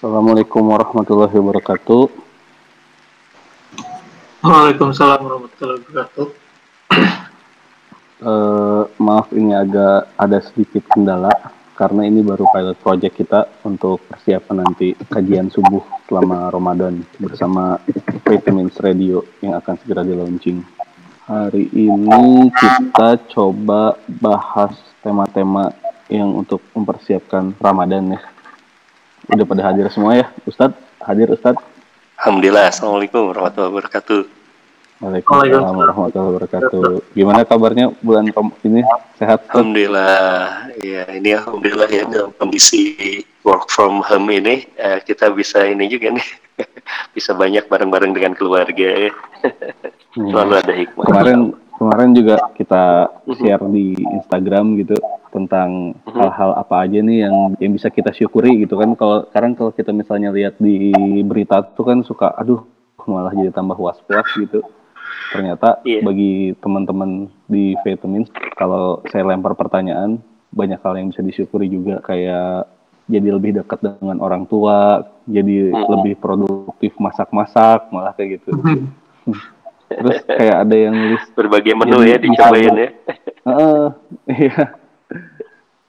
Assalamualaikum warahmatullahi wabarakatuh. Waalaikumsalam warahmatullahi wabarakatuh. Uh, maaf ini agak ada sedikit kendala karena ini baru pilot project kita untuk persiapan nanti kajian subuh selama Ramadan bersama Vitamins Radio yang akan segera di launching. Hari ini kita coba bahas tema-tema yang untuk mempersiapkan Ramadan ya. Udah pada hadir semua ya, Ustadz? Hadir Ustadz? Alhamdulillah. Assalamualaikum warahmatullahi wabarakatuh. Waalaikumsalam warahmatullahi wabarakatuh. Gimana kabarnya bulan ini sehat? Alhamdulillah. Ya ini alhamdulillah ya dalam kondisi work from home ini uh, kita bisa ini juga nih bisa banyak bareng-bareng dengan keluarga ya. Hmm. Selalu ada hikmah. Kemarin kemarin juga kita hmm. share di Instagram gitu tentang hmm. hal-hal apa aja nih yang yang bisa kita syukuri gitu kan. Kalau sekarang kalau kita misalnya lihat di berita tuh kan suka aduh malah jadi tambah was-was gitu ternyata yeah. bagi teman-teman di vitamin kalau saya lempar pertanyaan banyak hal yang bisa disyukuri juga kayak jadi lebih dekat dengan orang tua jadi mm-hmm. lebih produktif masak-masak malah kayak gitu terus kayak ada yang nulis berbagai menu ya dicobain ya uh, iya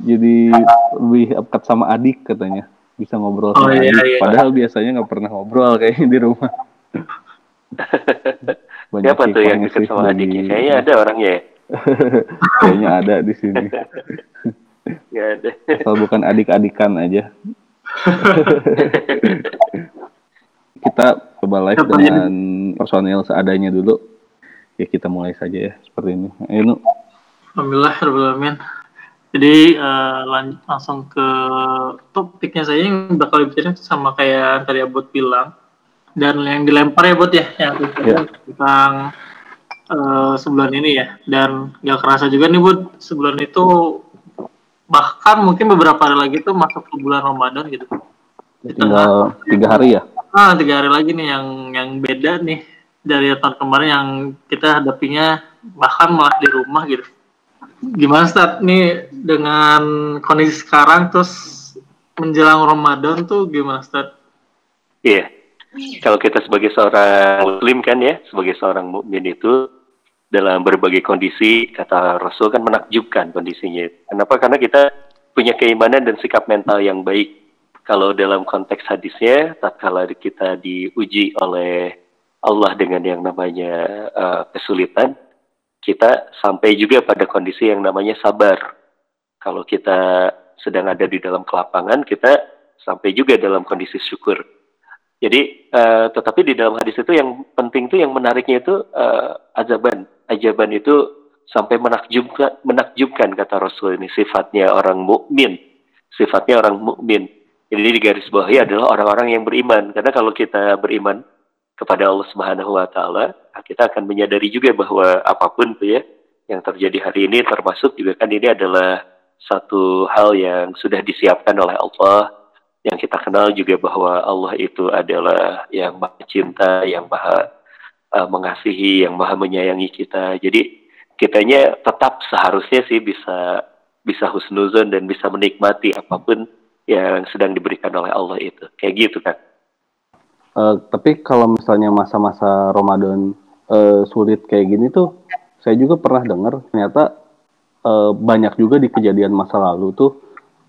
jadi lebih dekat sama adik katanya bisa ngobrol sama oh, iya, adik iya. padahal biasanya nggak pernah ngobrol kayaknya di rumah Banyak Siapa tuh yang dekat sama adiknya? Kayaknya ada orangnya ya. Kayaknya ada di sini. Gak ada. Asal bukan adik-adikan aja. kita coba live dengan personil seadanya dulu. Ya kita mulai saja ya seperti ini. Ayo, nu. Alhamdulillah, Alamin. Jadi uh, lanjut langsung ke topiknya saya yang bakal dibicarain sama kayak tadi Abud bilang dan yang dilempar ya buat ya yang yeah. tentang uh, sebulan ini ya dan gak kerasa juga nih buat sebulan itu bahkan mungkin beberapa hari lagi tuh masuk ke bulan Ramadan gitu tinggal tiga hari ya ah tiga hari lagi nih yang yang beda nih dari tahun kemarin yang kita hadapinya bahkan malah di rumah gitu gimana start nih dengan kondisi sekarang terus menjelang Ramadan tuh gimana start iya yeah kalau kita sebagai seorang muslim kan ya, sebagai seorang mukmin itu dalam berbagai kondisi kata Rasul kan menakjubkan kondisinya. Kenapa? Karena kita punya keimanan dan sikap mental yang baik. Kalau dalam konteks hadisnya, tatkala kita diuji oleh Allah dengan yang namanya uh, kesulitan, kita sampai juga pada kondisi yang namanya sabar. Kalau kita sedang ada di dalam kelapangan, kita sampai juga dalam kondisi syukur jadi uh, tetapi di dalam hadis itu yang penting itu yang menariknya itu uh, azaban. Ajaban itu sampai menakjubkan menakjubkan kata Rasul ini sifatnya orang mukmin. Sifatnya orang mukmin. Jadi di garis bawahnya adalah orang-orang yang beriman. Karena kalau kita beriman kepada Allah Subhanahu wa taala, kita akan menyadari juga bahwa apa pun tuh ya yang terjadi hari ini termasuk juga kan ini adalah satu hal yang sudah disiapkan oleh Allah yang kita kenal juga bahwa Allah itu adalah yang maha cinta, yang maha uh, mengasihi, yang maha menyayangi kita. Jadi kitanya tetap seharusnya sih bisa bisa husnuzon dan bisa menikmati apa pun yang sedang diberikan oleh Allah itu. Kayak gitu kan. Uh, tapi kalau misalnya masa-masa Ramadan uh, sulit kayak gini tuh, saya juga pernah dengar ternyata uh, banyak juga di kejadian masa lalu tuh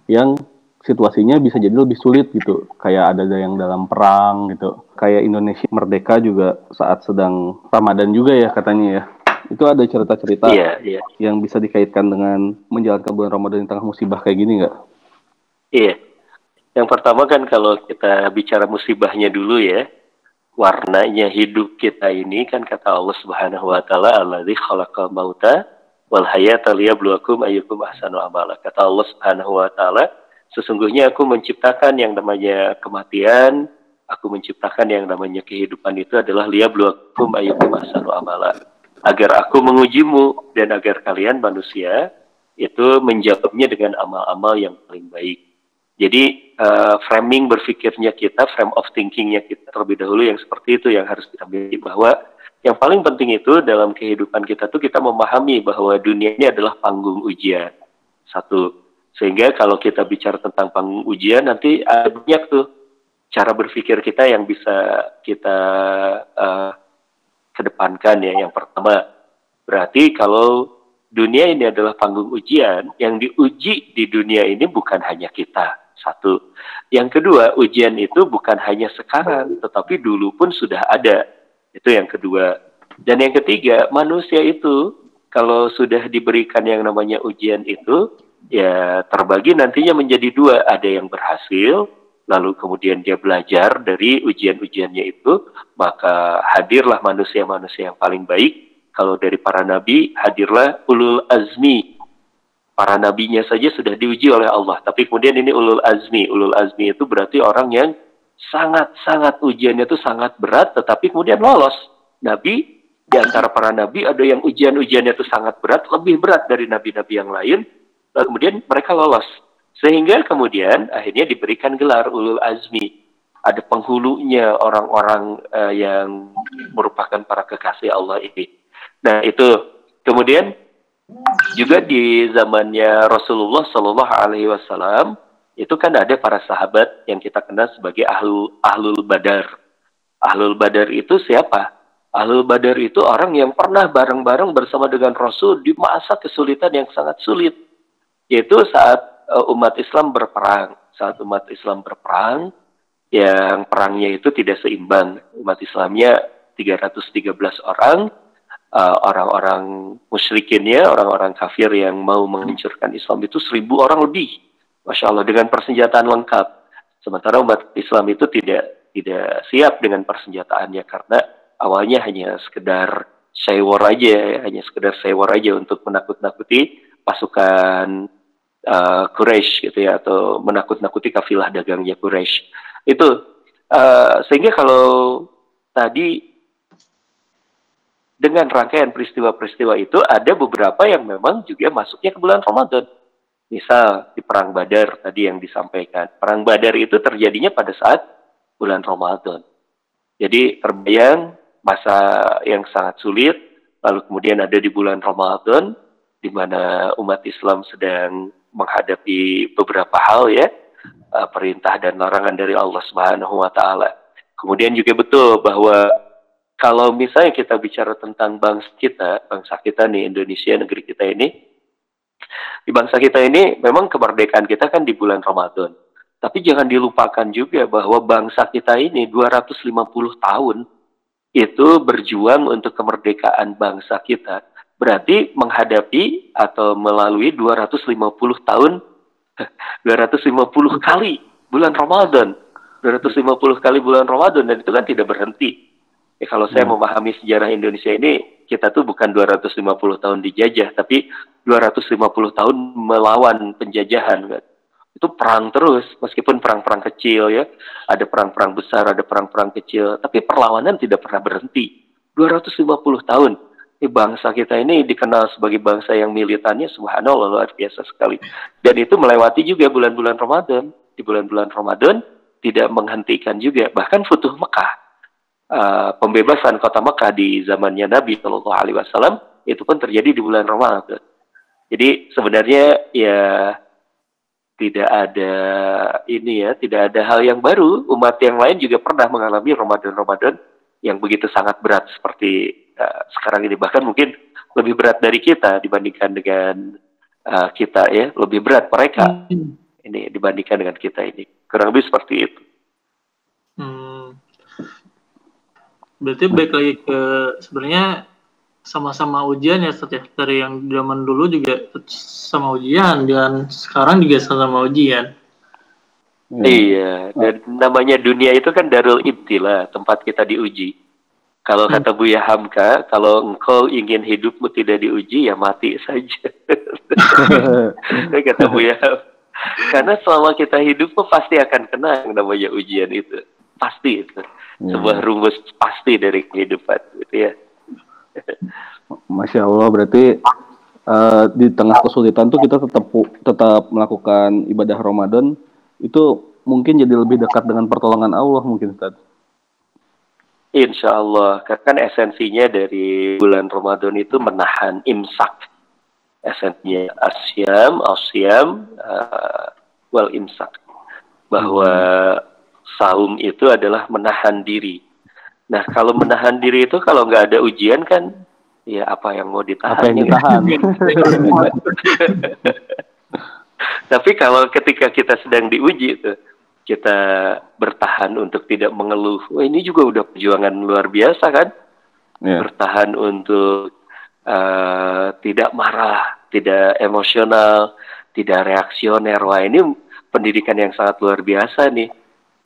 yang situasinya bisa jadi lebih sulit gitu. Kayak ada yang dalam perang gitu. Kayak Indonesia merdeka juga saat sedang Ramadan juga ya katanya ya. Itu ada cerita-cerita yeah, yeah. yang bisa dikaitkan dengan menjalankan bulan Ramadan di tengah musibah kayak gini nggak? Iya. Yeah. Yang pertama kan kalau kita bicara musibahnya dulu ya, warnanya hidup kita ini kan kata Allah Subhanahu wa taala alladzi khalaqal mauta wal hayata liyabluwakum ayyukum ahsanu amala. Kata Allah Subhanahu wa taala, Sesungguhnya aku menciptakan yang namanya kematian, aku menciptakan yang namanya kehidupan itu adalah liyabluwakum ayyukum ahsanu amala. Agar aku mengujimu dan agar kalian manusia itu menjawabnya dengan amal-amal yang paling baik. Jadi uh, framing berpikirnya kita, frame of thinkingnya kita terlebih dahulu yang seperti itu yang harus kita miliki bahwa yang paling penting itu dalam kehidupan kita tuh kita memahami bahwa dunia ini adalah panggung ujian. Satu, sehingga kalau kita bicara tentang panggung ujian nanti ada banyak tuh cara berpikir kita yang bisa kita uh, kedepankan ya. Yang pertama, berarti kalau dunia ini adalah panggung ujian, yang diuji di dunia ini bukan hanya kita. Satu. Yang kedua, ujian itu bukan hanya sekarang, tetapi dulu pun sudah ada. Itu yang kedua. Dan yang ketiga, manusia itu kalau sudah diberikan yang namanya ujian itu, ya terbagi nantinya menjadi dua. Ada yang berhasil, lalu kemudian dia belajar dari ujian-ujiannya itu, maka hadirlah manusia-manusia yang paling baik kalau dari para nabi hadirlah ulul azmi. Para nabinya saja sudah diuji oleh Allah. Tapi kemudian ini ulul azmi. Ulul azmi itu berarti orang yang sangat-sangat ujiannya itu sangat berat tetapi kemudian lolos. Nabi di antara para nabi ada yang ujian-ujiannya itu sangat berat, lebih berat dari nabi-nabi yang lain. Lalu kemudian mereka lolos. Sehingga kemudian akhirnya diberikan gelar ulul azmi. Ada penghulunya orang-orang uh, yang merupakan para kekasih Allah ini. Nah itu kemudian juga di zamannya Rasulullah Shallallahu Alaihi Wasallam itu kan ada para sahabat yang kita kenal sebagai ahlul ahlul badar. Ahlul badar itu siapa? Ahlul badar itu orang yang pernah bareng-bareng bersama dengan Rasul di masa kesulitan yang sangat sulit. Yaitu saat uh, umat Islam berperang. Saat umat Islam berperang, yang perangnya itu tidak seimbang. Umat Islamnya 313 orang, uh, orang-orang musyrikinnya, orang-orang kafir yang mau menghancurkan Islam itu seribu orang lebih, masya Allah dengan persenjataan lengkap. Sementara umat Islam itu tidak tidak siap dengan persenjataannya karena awalnya hanya sekedar sewor aja, hanya sekedar sewor aja untuk menakut-nakuti pasukan uh, Quraisy gitu ya atau menakut-nakuti kafilah dagangnya Quraisy. Itu uh, sehingga kalau tadi dengan rangkaian peristiwa-peristiwa itu ada beberapa yang memang juga masuknya ke bulan Ramadan. Misal di Perang Badar tadi yang disampaikan. Perang Badar itu terjadinya pada saat bulan Ramadan. Jadi terbayang masa yang sangat sulit, lalu kemudian ada di bulan Ramadan, di mana umat Islam sedang menghadapi beberapa hal ya, eh, perintah dan larangan dari Allah Subhanahu wa taala. Kemudian juga betul bahwa kalau misalnya kita bicara tentang bangsa kita, bangsa kita nih Indonesia negeri kita ini, di bangsa kita ini memang kemerdekaan kita kan di bulan Ramadan. Tapi jangan dilupakan juga bahwa bangsa kita ini 250 tahun itu berjuang untuk kemerdekaan bangsa kita. Berarti menghadapi atau melalui 250 tahun 250 kali bulan Ramadan. 250 kali bulan Ramadan dan itu kan tidak berhenti Ya, kalau saya hmm. memahami sejarah Indonesia ini, kita tuh bukan 250 tahun dijajah, tapi 250 tahun melawan penjajahan. Kan? Itu perang terus, meskipun perang-perang kecil ya, ada perang-perang besar, ada perang-perang kecil, tapi perlawanan tidak pernah berhenti. 250 tahun. Ini bangsa kita ini dikenal sebagai bangsa yang militannya subhanallah luar biasa sekali. Dan itu melewati juga bulan-bulan Ramadan. Di bulan-bulan Ramadan tidak menghentikan juga. Bahkan Futuh Mekah uh, pembebasan kota Mekah di zamannya Nabi Shallallahu Alaihi Wasallam itu pun terjadi di bulan Ramadan. Jadi sebenarnya ya tidak ada ini ya, tidak ada hal yang baru. Umat yang lain juga pernah mengalami Ramadan-Ramadan yang begitu sangat berat seperti uh, sekarang ini. Bahkan mungkin lebih berat dari kita dibandingkan dengan uh, kita ya, lebih berat mereka hmm. ini dibandingkan dengan kita ini. Kurang lebih seperti itu. Berarti baik lagi ke sebenarnya sama-sama ujian ya Ustaz ya. Dari yang zaman dulu juga sama ujian dan sekarang juga sama ujian. Hmm. Iya, dan namanya dunia itu kan darul ibtila, tempat kita diuji. Kalau hmm. kata Buya Hamka, kalau engkau ingin hidupmu tidak diuji, ya mati saja. kata Buya Karena selama kita hidup pasti akan kena yang namanya ujian itu. Pasti itu ya. sebuah rumus pasti dari kehidupan gitu ya Masya Allah berarti uh, di tengah kesulitan tuh kita tetap tetap melakukan ibadah Ramadan itu mungkin jadi lebih dekat dengan pertolongan Allah mungkin Ustaz. Insya Allah, kan esensinya dari bulan Ramadan itu menahan imsak. Esensinya asyam, asyam, uh, well imsak. Bahwa hmm saum itu adalah menahan diri. Nah, kalau menahan diri itu kalau nggak ada ujian kan, ya apa yang mau ditahan? Apa yang ya? ditahan? Tapi kalau ketika kita sedang diuji itu, kita bertahan untuk tidak mengeluh. Wah, ini juga udah perjuangan luar biasa kan? Iya. Bertahan untuk uh, tidak marah, tidak emosional, tidak reaksioner. Wah, ini pendidikan yang sangat luar biasa nih.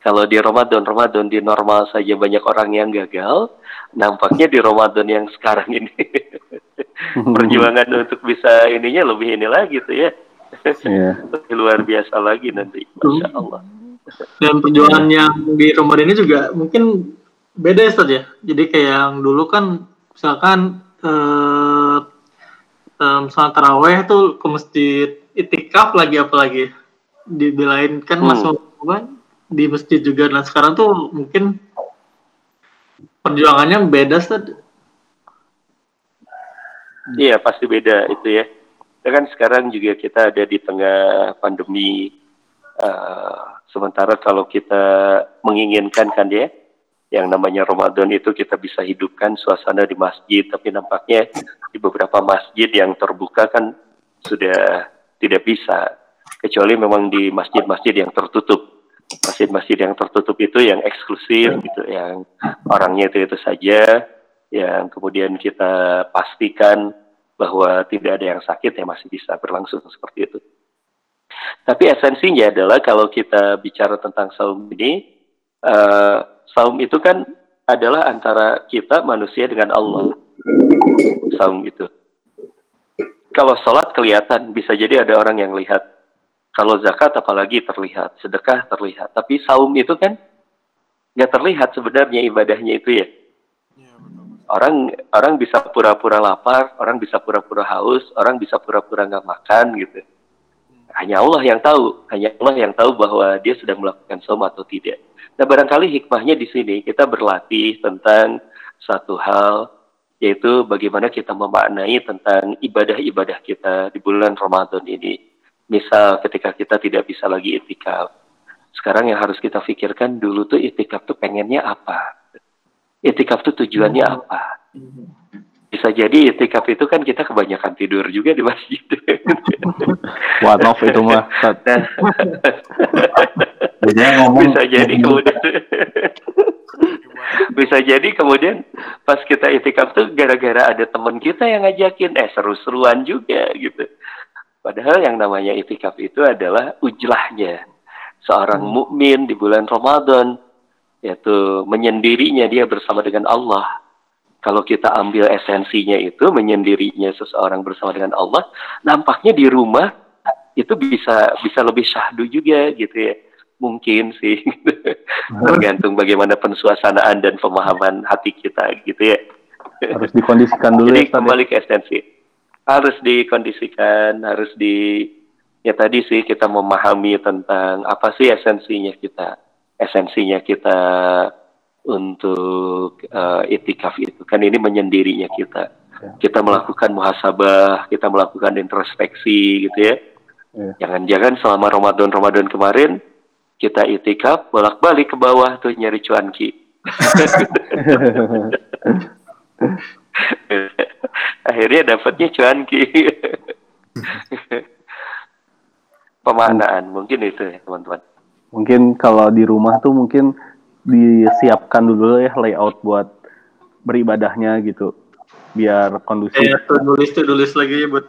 Kalau di Ramadan, Ramadan di normal saja banyak orang yang gagal, nampaknya di Ramadan yang sekarang ini perjuangan untuk bisa ininya lebih ini lagi tuh ya. Lebih luar biasa lagi nanti, masya Allah. Dan perjuangan yang di Ramadan ini juga mungkin beda ya Ustaz ya. Jadi kayak yang dulu kan misalkan eh, eh, misalnya taraweh tuh ke masjid itikaf lagi apalagi di, di lain kan Hmm. masuk apa, di masjid juga. Nah sekarang tuh mungkin perjuangannya beda Ustaz. Iya pasti beda itu ya. Ya kan sekarang juga kita ada di tengah pandemi. eh, sementara kalau kita menginginkan kan ya, yang namanya Ramadan itu kita bisa hidupkan suasana di masjid, tapi nampaknya di beberapa masjid yang terbuka kan sudah tidak bisa, kecuali memang di masjid-masjid yang tertutup. Masjid-masjid yang tertutup itu yang eksklusif gitu, yang orangnya itu itu saja, yang kemudian kita pastikan bahwa tidak ada yang sakit ya masih bisa berlangsung seperti itu. Tapi esensinya adalah kalau kita bicara tentang saum ini, eh, saum itu kan adalah antara kita manusia dengan Allah. Saum itu. Kalau sholat kelihatan, bisa jadi ada orang yang lihat. Kalau zakat apalagi terlihat, sedekah terlihat. Tapi saum itu kan nggak terlihat sebenarnya ibadahnya itu ya. Orang orang bisa pura-pura lapar, orang bisa pura-pura haus, orang bisa pura-pura nggak makan gitu. Hanya Allah yang tahu, hanya Allah yang tahu bahwa dia sedang melakukan saum atau tidak. Nah barangkali hikmahnya di sini kita berlatih tentang satu hal, yaitu bagaimana kita memaknai tentang ibadah-ibadah kita di bulan Ramadan ini. Misal ketika kita tidak bisa lagi itikaf, sekarang yang harus kita pikirkan dulu tuh itikaf tuh pengennya apa? Itikaf tuh tujuannya apa? Bisa jadi itikaf itu kan kita kebanyakan tidur juga di masjid. One off itu mah. Nah, Biasanya ngomong bisa jadi kemudian bisa jadi kemudian pas kita itikaf tuh gara-gara ada teman kita yang ngajakin eh seru-seruan juga gitu padahal yang namanya itikaf itu adalah ujlahnya. Seorang mukmin di bulan Ramadan yaitu menyendirinya dia bersama dengan Allah. Kalau kita ambil esensinya itu menyendirinya seseorang bersama dengan Allah nampaknya di rumah itu bisa bisa lebih syahdu juga gitu ya. Mungkin sih. Tergantung bagaimana pensuasanaan dan pemahaman hati kita gitu ya. Harus dikondisikan dulu jadi ya, ya. kembali ke esensi harus dikondisikan harus di ya tadi sih kita memahami tentang apa sih esensinya kita. Esensinya kita untuk eh, itikaf itu. Kan ini menyendirinya kita. Ya. kita melakukan muhasabah kita melakukan introspeksi gitu ya. Iya. jangan-jangan selama Ramadan Ramadan kemarin kita itikaf bolak-balik ke bawah tuh nyari cuanki akhirnya dapatnya cuanki pemaknaan mungkin itu ya teman-teman Mungkin kalau di rumah tuh mungkin disiapkan dulu ya layout buat beribadahnya gitu. Biar kondusif. Kayak tuh nulis tuh nulis lagi ya buat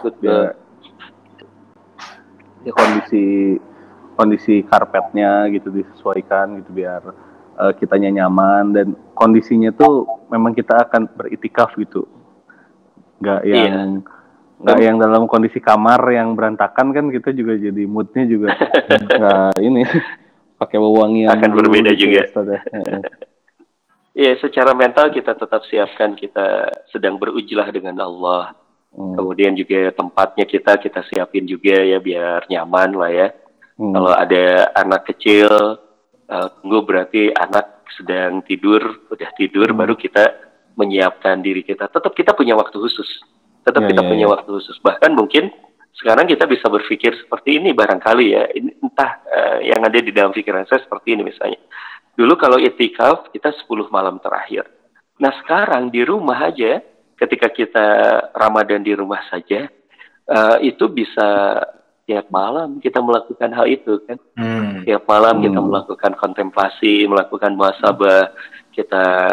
biar ya kondisi kondisi karpetnya gitu disesuaikan gitu biar eh, kitanya nyaman dan kondisinya tuh memang kita akan beritikaf gitu nggak Iya. yang nggak yang dalam kondisi kamar yang berantakan kan kita juga jadi moodnya juga nggak ini pakai wewangian Akan berbeda gitu juga. ya, Ustaz ya. Heeh. ya secara mental kita tetap siapkan kita sedang berujlah dengan Allah Hmm. kemudian juga tempatnya kita kita siapin juga ya biar nyaman lah ya Hmm. Kalau ada anak kecil, uh, tunggu berarti anak sedang tidur, udah tidur, Hmm. baru kita menyiapkan diri kita. Tetap kita punya waktu khusus. Tetap Ya, kita ya, punya ya. waktu khusus. Bahkan mungkin sekarang kita bisa berpikir seperti ini barangkali ya ini entah uh, yang ada di dalam pikiran saya seperti ini misalnya dulu kalau itikaf kita 10 malam terakhir nah sekarang di rumah aja ketika kita Ramadan di rumah saja uh, itu bisa tiap malam kita melakukan hal itu kan hmm. tiap malam hmm. kita melakukan kontemplasi melakukan muasabah kita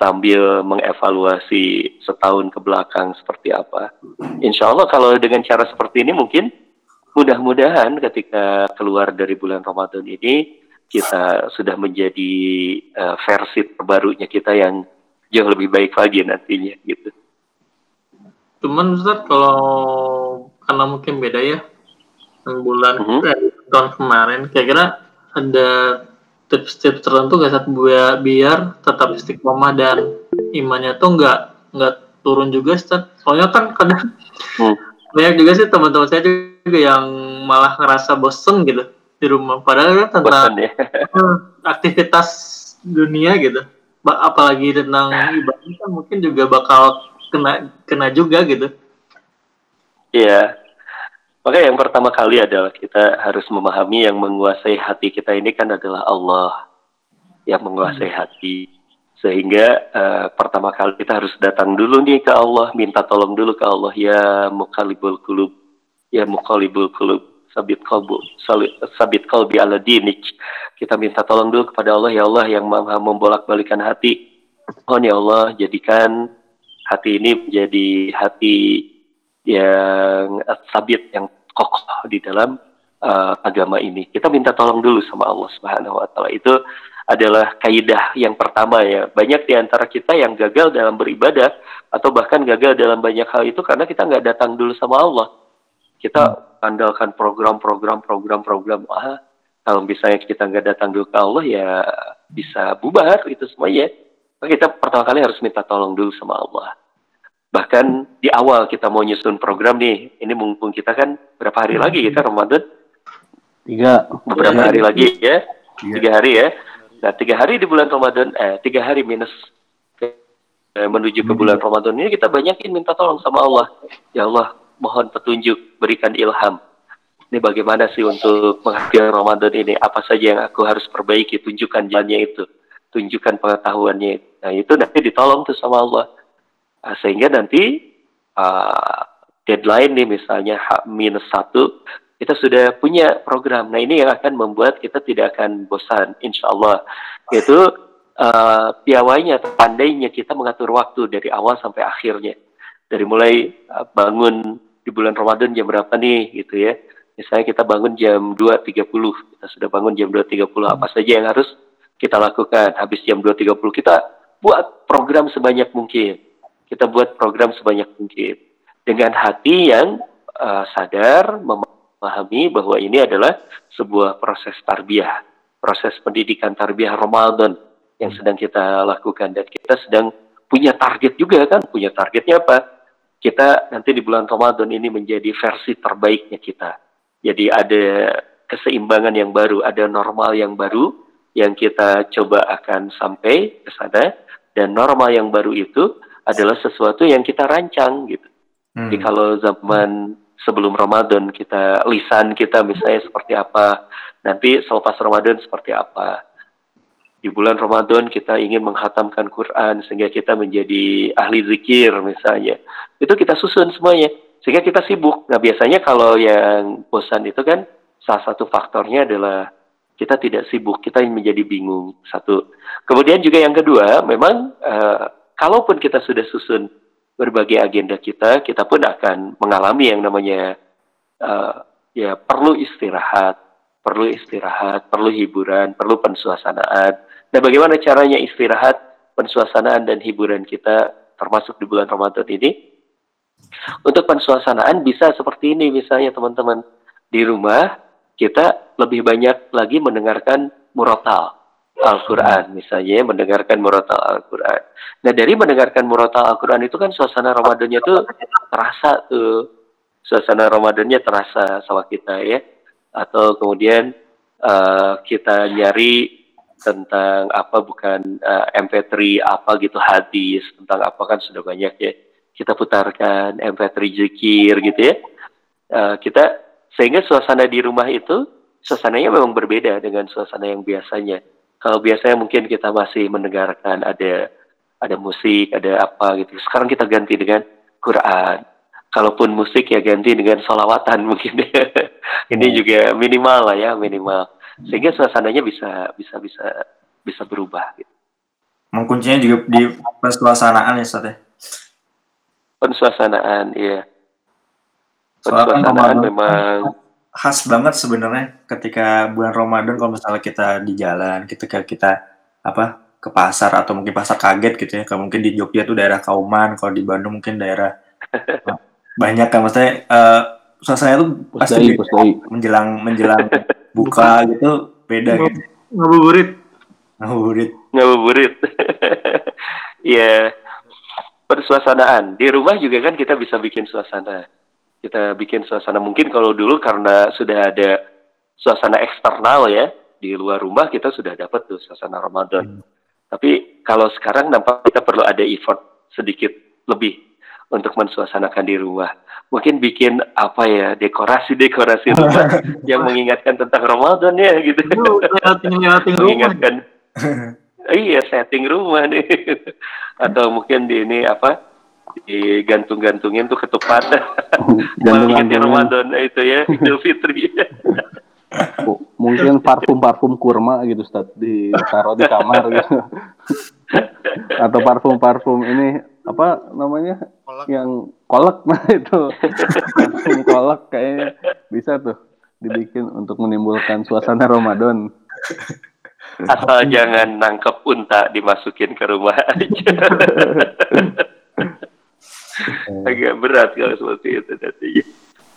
sambil mengevaluasi setahun ke belakang seperti apa. Insya Allah kalau dengan cara seperti ini mungkin mudah-mudahan ketika keluar dari bulan Ramadan ini kita sudah menjadi uh, versi terbarunya kita yang jauh lebih baik lagi nantinya gitu. Cuman Ustaz kalau karena mungkin beda ya bulan mhm. -huh. eh, tahun kemarin kira-kira ada tips-tips tertentu gak saat biar, biar tetap istiqomah dan imannya tuh nggak nggak turun juga Ustaz. Soalnya kan kadang hmm. banyak juga sih teman-teman saya juga yang malah ngerasa bosen gitu di rumah. Padahal kan tentang ya. aktivitas dunia gitu. Apalagi tentang ibadah kan mungkin juga bakal kena kena juga gitu. Iya, maka yang pertama kali adalah kita harus memahami yang menguasai hati kita ini kan adalah Allah yang menguasai hmm. hati. Sehingga uh, pertama kali kita harus datang dulu nih ke Allah, minta tolong dulu ke Allah ya mukalibul kulub, ya mukalibul kulub, sabit kalbu, sabit kalbi ala dinik. Kita minta tolong dulu kepada Allah ya Allah yang maha membolak-balikan hati. Oh ya Allah jadikan hati ini menjadi hati yang sabit yang kokoh di dalam uh, agama ini. Kita minta tolong dulu sama Allah Subhanahu wa taala. Itu adalah kaidah yang pertama ya. Banyak di antara kita yang gagal dalam beribadah atau bahkan gagal dalam banyak hal itu karena kita nggak datang dulu sama Allah. Kita hmm. andalkan program-program program-program ah kalau misalnya kita nggak datang dulu ke Allah ya bisa bubar itu semuanya. Maka kita pertama kali harus minta tolong dulu sama Allah. Bahkan di awal kita mau nyusun program nih, ini mumpung kita kan berapa hari lagi kita Ramadan? Tiga. Beberapa hari lagi ya? Tiga hari ya. Nah tiga hari di bulan Ramadan, eh tiga hari minus eh, menuju ke bulan Ramadan ini kita banyakin minta tolong sama Allah. Ya Allah, mohon petunjuk, berikan ilham. Ini bagaimana sih untuk menghadapi Ramadan ini? Apa saja yang aku harus perbaiki? Tunjukkan jalannya itu, tunjukkan pengetahuannya. Nah itu nanti ditolong tuh sama Allah sehingga nanti uh, deadline nih misalnya H minus satu kita sudah punya program. Nah ini yang akan membuat kita tidak akan bosan, insya Allah. Itu uh, piawainya, pandainya kita mengatur waktu dari awal sampai akhirnya. Dari mulai uh, bangun di bulan Ramadan jam berapa nih gitu ya. Misalnya kita bangun jam 2.30, kita sudah bangun jam 2.30, apa saja yang harus kita lakukan. Habis jam 2.30 kita buat program sebanyak mungkin kita buat program sebanyak mungkin. Dengan hati yang uh, sadar memahami bahwa ini adalah sebuah proses tarbiyah, proses pendidikan tarbiyah Ramadan yang sedang kita lakukan. Dan kita sedang punya target juga kan, punya targetnya apa? Kita nanti di bulan Ramadan ini menjadi versi terbaiknya kita. Jadi ada keseimbangan yang baru, ada normal yang baru yang kita coba akan sampai ke sana. Dan normal yang baru itu adalah sesuatu yang kita rancang gitu. Hmm. Jadi kalau zaman sebelum Ramadan kita lisan kita misalnya seperti apa, nanti selepas Ramadan seperti apa. Di bulan Ramadan kita ingin menghatamkan Quran sehingga kita menjadi ahli zikir misalnya. Itu kita susun semuanya sehingga kita sibuk. Nah biasanya kalau yang bosan itu kan salah satu faktornya adalah kita tidak sibuk, kita menjadi bingung. Satu. Kemudian juga yang kedua, memang uh, kalaupun kita sudah susun berbagai agenda kita, kita pun akan mengalami yang namanya uh, ya perlu istirahat, perlu istirahat, perlu hiburan, perlu pensuasanaan. Dan bagaimana caranya istirahat, pensuasanaan dan hiburan kita termasuk di bulan Ramadan ini? Untuk pensuasanaan bisa seperti ini misalnya teman-teman di rumah kita lebih banyak lagi mendengarkan murotal Al-Quran misalnya mendengarkan murotal Al-Quran. Nah dari mendengarkan murotal Al-Quran itu kan suasana Ramadannya tuh terasa tuh suasana Ramadannya terasa sama kita ya. Atau kemudian uh, kita nyari tentang apa bukan uh, eh, MP3 apa gitu hadis tentang apa kan sudah banyak ya kita putarkan MP3 zikir gitu ya uh, kita sehingga suasana di rumah itu suasananya memang berbeda dengan suasana yang biasanya. Kalau biasanya mungkin kita masih mendengarkan ada ada musik, ada apa gitu. Sekarang kita ganti dengan Quran. Kalaupun musik ya ganti dengan salawatan mungkin. Ini hmm. juga minimal lah ya, minimal. Sehingga suasananya bisa bisa bisa bisa berubah gitu. Mengkuncinya juga di pensuasanaan ya, Ustaz ya? Pensuasanaan, iya. Pensuasanaan memang khas banget sebenarnya ketika bulan Ramadan kalau misalnya kita di jalan, ketika kita apa ke pasar atau mungkin pasar kaget gitu ya. Kalau mungkin di Jogja tuh daerah Kauman, kalau di Bandung mungkin daerah banyak kan maksudnya uh, suasana itu pasti menjelang menjelang buka gitu beda gitu. Ngabuburit. Ngabuburit. Ngabuburit. Iya. Persuasanaan. Di rumah juga kan kita bisa bikin suasana. Kita bikin suasana. Mungkin kalau dulu karena sudah ada suasana eksternal ya. Di luar rumah kita sudah dapat tuh suasana Ramadan. Hmm. Tapi kalau sekarang nampak kita perlu ada effort sedikit lebih untuk mensuasanakan di rumah. Mungkin bikin apa ya dekorasi-dekorasi rumah yang mengingatkan tentang Ramadan ya gitu. mengingatkan iya setting rumah nih atau mungkin di ini apa digantung-gantungin tuh ketupat. Gantung Ramadan itu ya Idul Fitri. Mungkin parfum-parfum kurma gitu Ustaz ditaruh di kamar gitu. Atau parfum-parfum ini apa namanya kolak. yang kolak nah itu. Parfum kolak kayaknya bisa tuh dibikin untuk menimbulkan suasana Ramadan. Asal jangan nangkep unta dimasukin ke rumah aja. Agak berat kalau seperti itu nantinya.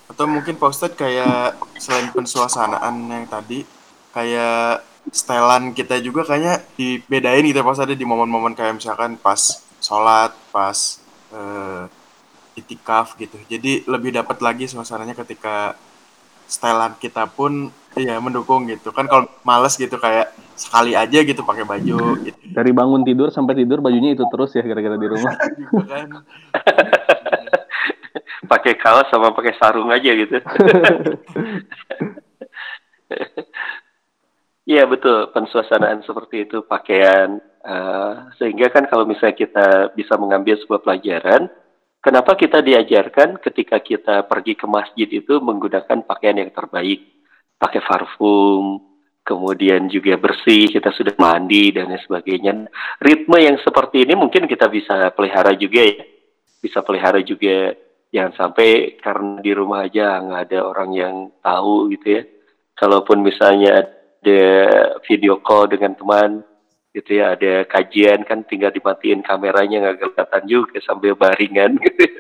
Atau mungkin Pak Ustadz kayak selain pensuasanaan yang tadi, kayak setelan kita juga kayaknya dibedain gitu Pak Ustadz di momen-momen kayak misalkan pas sholat, pas uh, itikaf gitu. Jadi lebih dapat lagi suasananya ketika setelan kita pun Iya mendukung gitu. Kan kalau males gitu kayak sekali aja gitu pakai baju gitu. dari bangun tidur sampai tidur bajunya itu terus ya kira-kira di rumah. Gitu kan. pakai kaos sama pakai sarung aja gitu. Iya betul. Pensuasanaan seperti itu pakaian uh, sehingga kan kalau misalnya kita bisa mengambil sebuah pelajaran kenapa kita diajarkan ketika kita pergi ke masjid itu menggunakan pakaian yang terbaik pakai parfum, kemudian juga bersih, kita sudah mandi dan sebagainya. Ritme yang seperti ini mungkin kita bisa pelihara juga ya, bisa pelihara juga. Jangan sampai karena di rumah aja nggak ada orang yang tahu gitu ya. Kalaupun misalnya ada video call dengan teman, gitu ya ada kajian kan tinggal dimatiin kameranya nggak kelihatan juga sambil baringan gitu.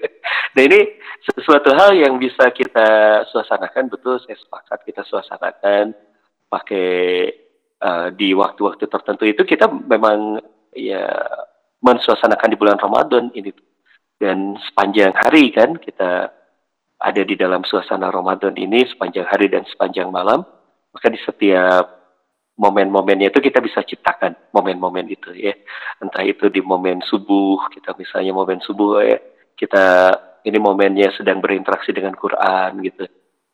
Nah ini sesuatu hal yang bisa kita suasanakan betul saya sepakat kita suasanakan pakai uh, di waktu-waktu tertentu itu kita memang ya mensuasanakan di bulan Ramadan ini dan sepanjang hari kan kita ada di dalam suasana Ramadan ini sepanjang hari dan sepanjang malam maka di setiap momen-momennya itu kita bisa ciptakan momen-momen itu ya entah itu di momen subuh kita misalnya momen subuh ya kita ini momennya sedang berinteraksi dengan Quran gitu.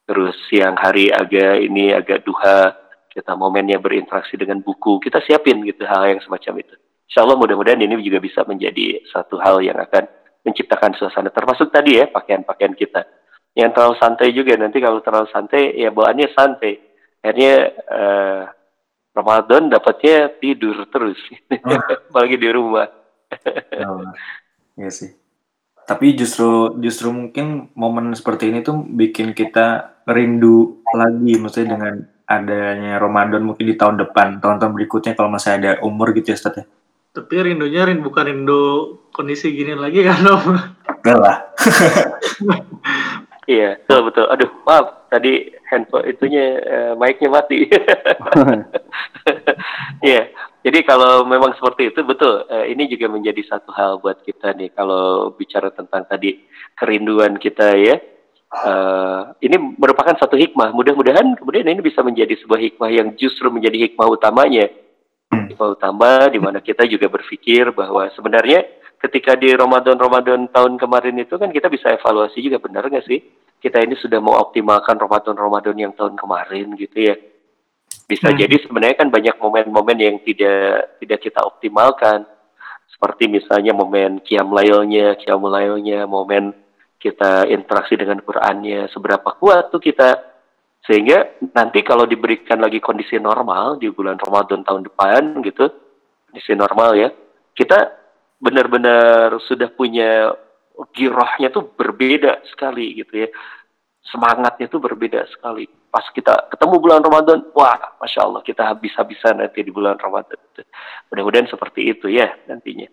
Terus siang hari agak ini agak duha, kita momennya berinteraksi dengan buku. Kita siapin gitu hal yang semacam itu. Insya Allah mudah-mudahan ini juga bisa menjadi satu hal yang akan menciptakan suasana. Termasuk tadi ya pakaian-pakaian kita. Yang terlalu santai juga nanti kalau terlalu santai ya bawaannya santai. Akhirnya uh, Ramadan dapatnya tidur terus, oh. apalagi di rumah. oh, iya sih. Tapi justru justru mungkin momen seperti ini tuh bikin kita rindu lagi maksudnya dengan adanya Ramadan mungkin di tahun depan, tahun-tahun berikutnya kalau masih ada umur gitu ya Ustaz ya. Tapi rindunya rindu bukan rindu kondisi gini lagi kan Om? Enggak lah. iya, betul betul. Aduh, maaf tadi handphone itunya uh, mic-nya mati. Iya, jadi kalau memang seperti itu betul, eh, ini juga menjadi satu hal buat kita nih kalau bicara tentang tadi kerinduan kita ya. Uh, ini merupakan satu hikmah. Mudah-mudahan kemudian ini bisa menjadi sebuah hikmah yang justru menjadi hikmah utamanya. Hikmah utama di mana kita juga berpikir bahwa sebenarnya ketika di Ramadan Ramadan tahun kemarin itu kan kita bisa evaluasi juga benar nggak sih kita ini sudah mengoptimalkan Ramadan-Ramadan yang tahun kemarin gitu ya. Bisa Hmm. jadi sebenarnya kan banyak momen-momen yang tidak tidak kita optimalkan. Seperti misalnya momen qiyam lailnya, qiyamul lailnya, momen kita interaksi dengan Qur'annya, seberapa kuat tuh kita sehingga nanti kalau diberikan lagi kondisi normal di bulan Ramadan tahun depan gitu, kondisi normal ya, kita benar-benar sudah punya girohnya tuh berbeda sekali gitu ya. Semangatnya tuh berbeda sekali. Pas kita ketemu bulan Ramadan, wah, masya Allah kita habis-habisan nanti di bulan Ramadan. Mudah-mudahan seperti itu ya nantinya.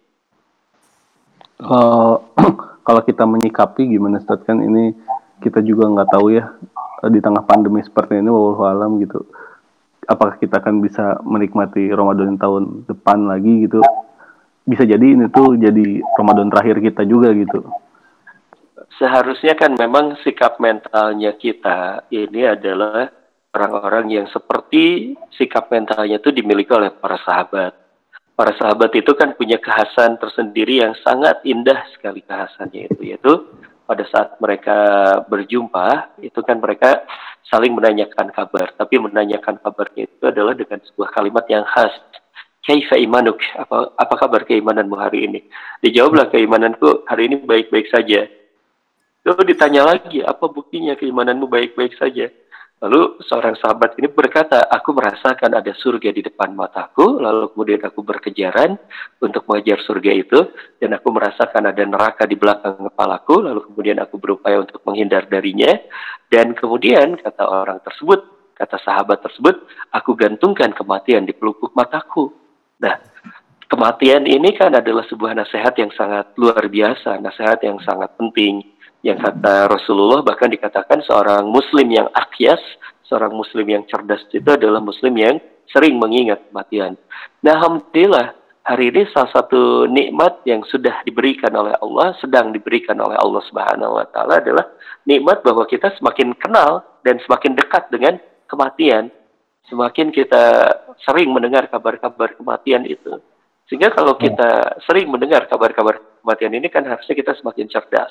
Eh, kalau kita menyikapi gimana Ustaz kan ini kita juga nggak tahu ya eh, di tengah pandemi seperti ini wallahu alam gitu apakah kita akan bisa menikmati Ramadan tahun depan lagi gitu bisa jadi ini tuh jadi Ramadan terakhir kita juga gitu. Seharusnya kan memang sikap mentalnya kita ini adalah orang-orang yang seperti sikap mentalnya itu dimiliki oleh para sahabat. Para sahabat itu kan punya kekhasan tersendiri yang sangat indah sekali kekhasannya itu yaitu pada saat mereka berjumpa itu kan mereka saling menanyakan kabar. Tapi menanyakan kabarnya itu adalah dengan sebuah kalimat yang khas Kaifa imanuk? Apa, apa kabar keimananmu hari ini? Dijawablah keimananku hari ini baik-baik saja. Lalu ditanya lagi, apa buktinya keimananmu baik-baik saja? Lalu seorang sahabat ini berkata, aku merasakan ada surga di depan mataku, lalu kemudian aku berkejaran untuk mengejar surga itu, dan aku merasakan ada neraka di belakang kepalaku, lalu kemudian aku berupaya untuk menghindar darinya, dan kemudian kata orang tersebut, kata sahabat tersebut, aku gantungkan kematian di pelupuk mataku. Nah, kematian ini kan adalah sebuah nasihat yang sangat luar biasa, nasihat yang sangat penting yang kata Rasulullah bahkan dikatakan seorang muslim yang akyas, seorang muslim yang cerdas itu adalah muslim yang sering mengingat kematian. Nah, alhamdulillah hari ini salah satu nikmat yang sudah diberikan oleh Allah, sedang diberikan oleh Allah Subhanahu wa taala adalah nikmat bahwa kita semakin kenal dan semakin dekat dengan kematian. Semakin kita sering mendengar kabar-kabar kematian itu. Sehingga kalau kita sering mendengar kabar-kabar kematian ini kan harusnya kita semakin cerdas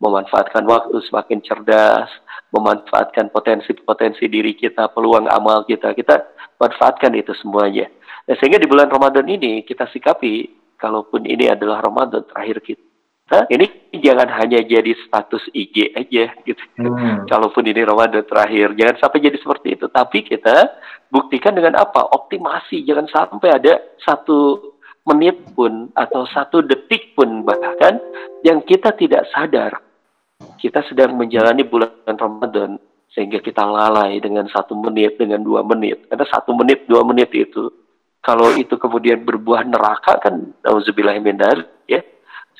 memanfaatkan waktu semakin cerdas, memanfaatkan potensi-potensi diri kita, peluang amal kita, kita manfaatkan itu semuanya. Nah, sehingga di bulan Ramadan ini kita sikapi, kalaupun ini adalah Ramadan terakhir kita, ini jangan hanya jadi status IG aja gitu. Hmm. Kalaupun ini Ramadan terakhir, jangan sampai jadi seperti itu. Tapi kita buktikan dengan apa? Optimasi, jangan sampai ada satu menit pun atau satu detik pun bahkan yang kita tidak sadar kita sedang menjalani bulan Ramadan sehingga kita lalai dengan satu menit dengan dua menit karena satu menit dua menit itu kalau itu kemudian berbuah neraka kan nauzubillahimin ya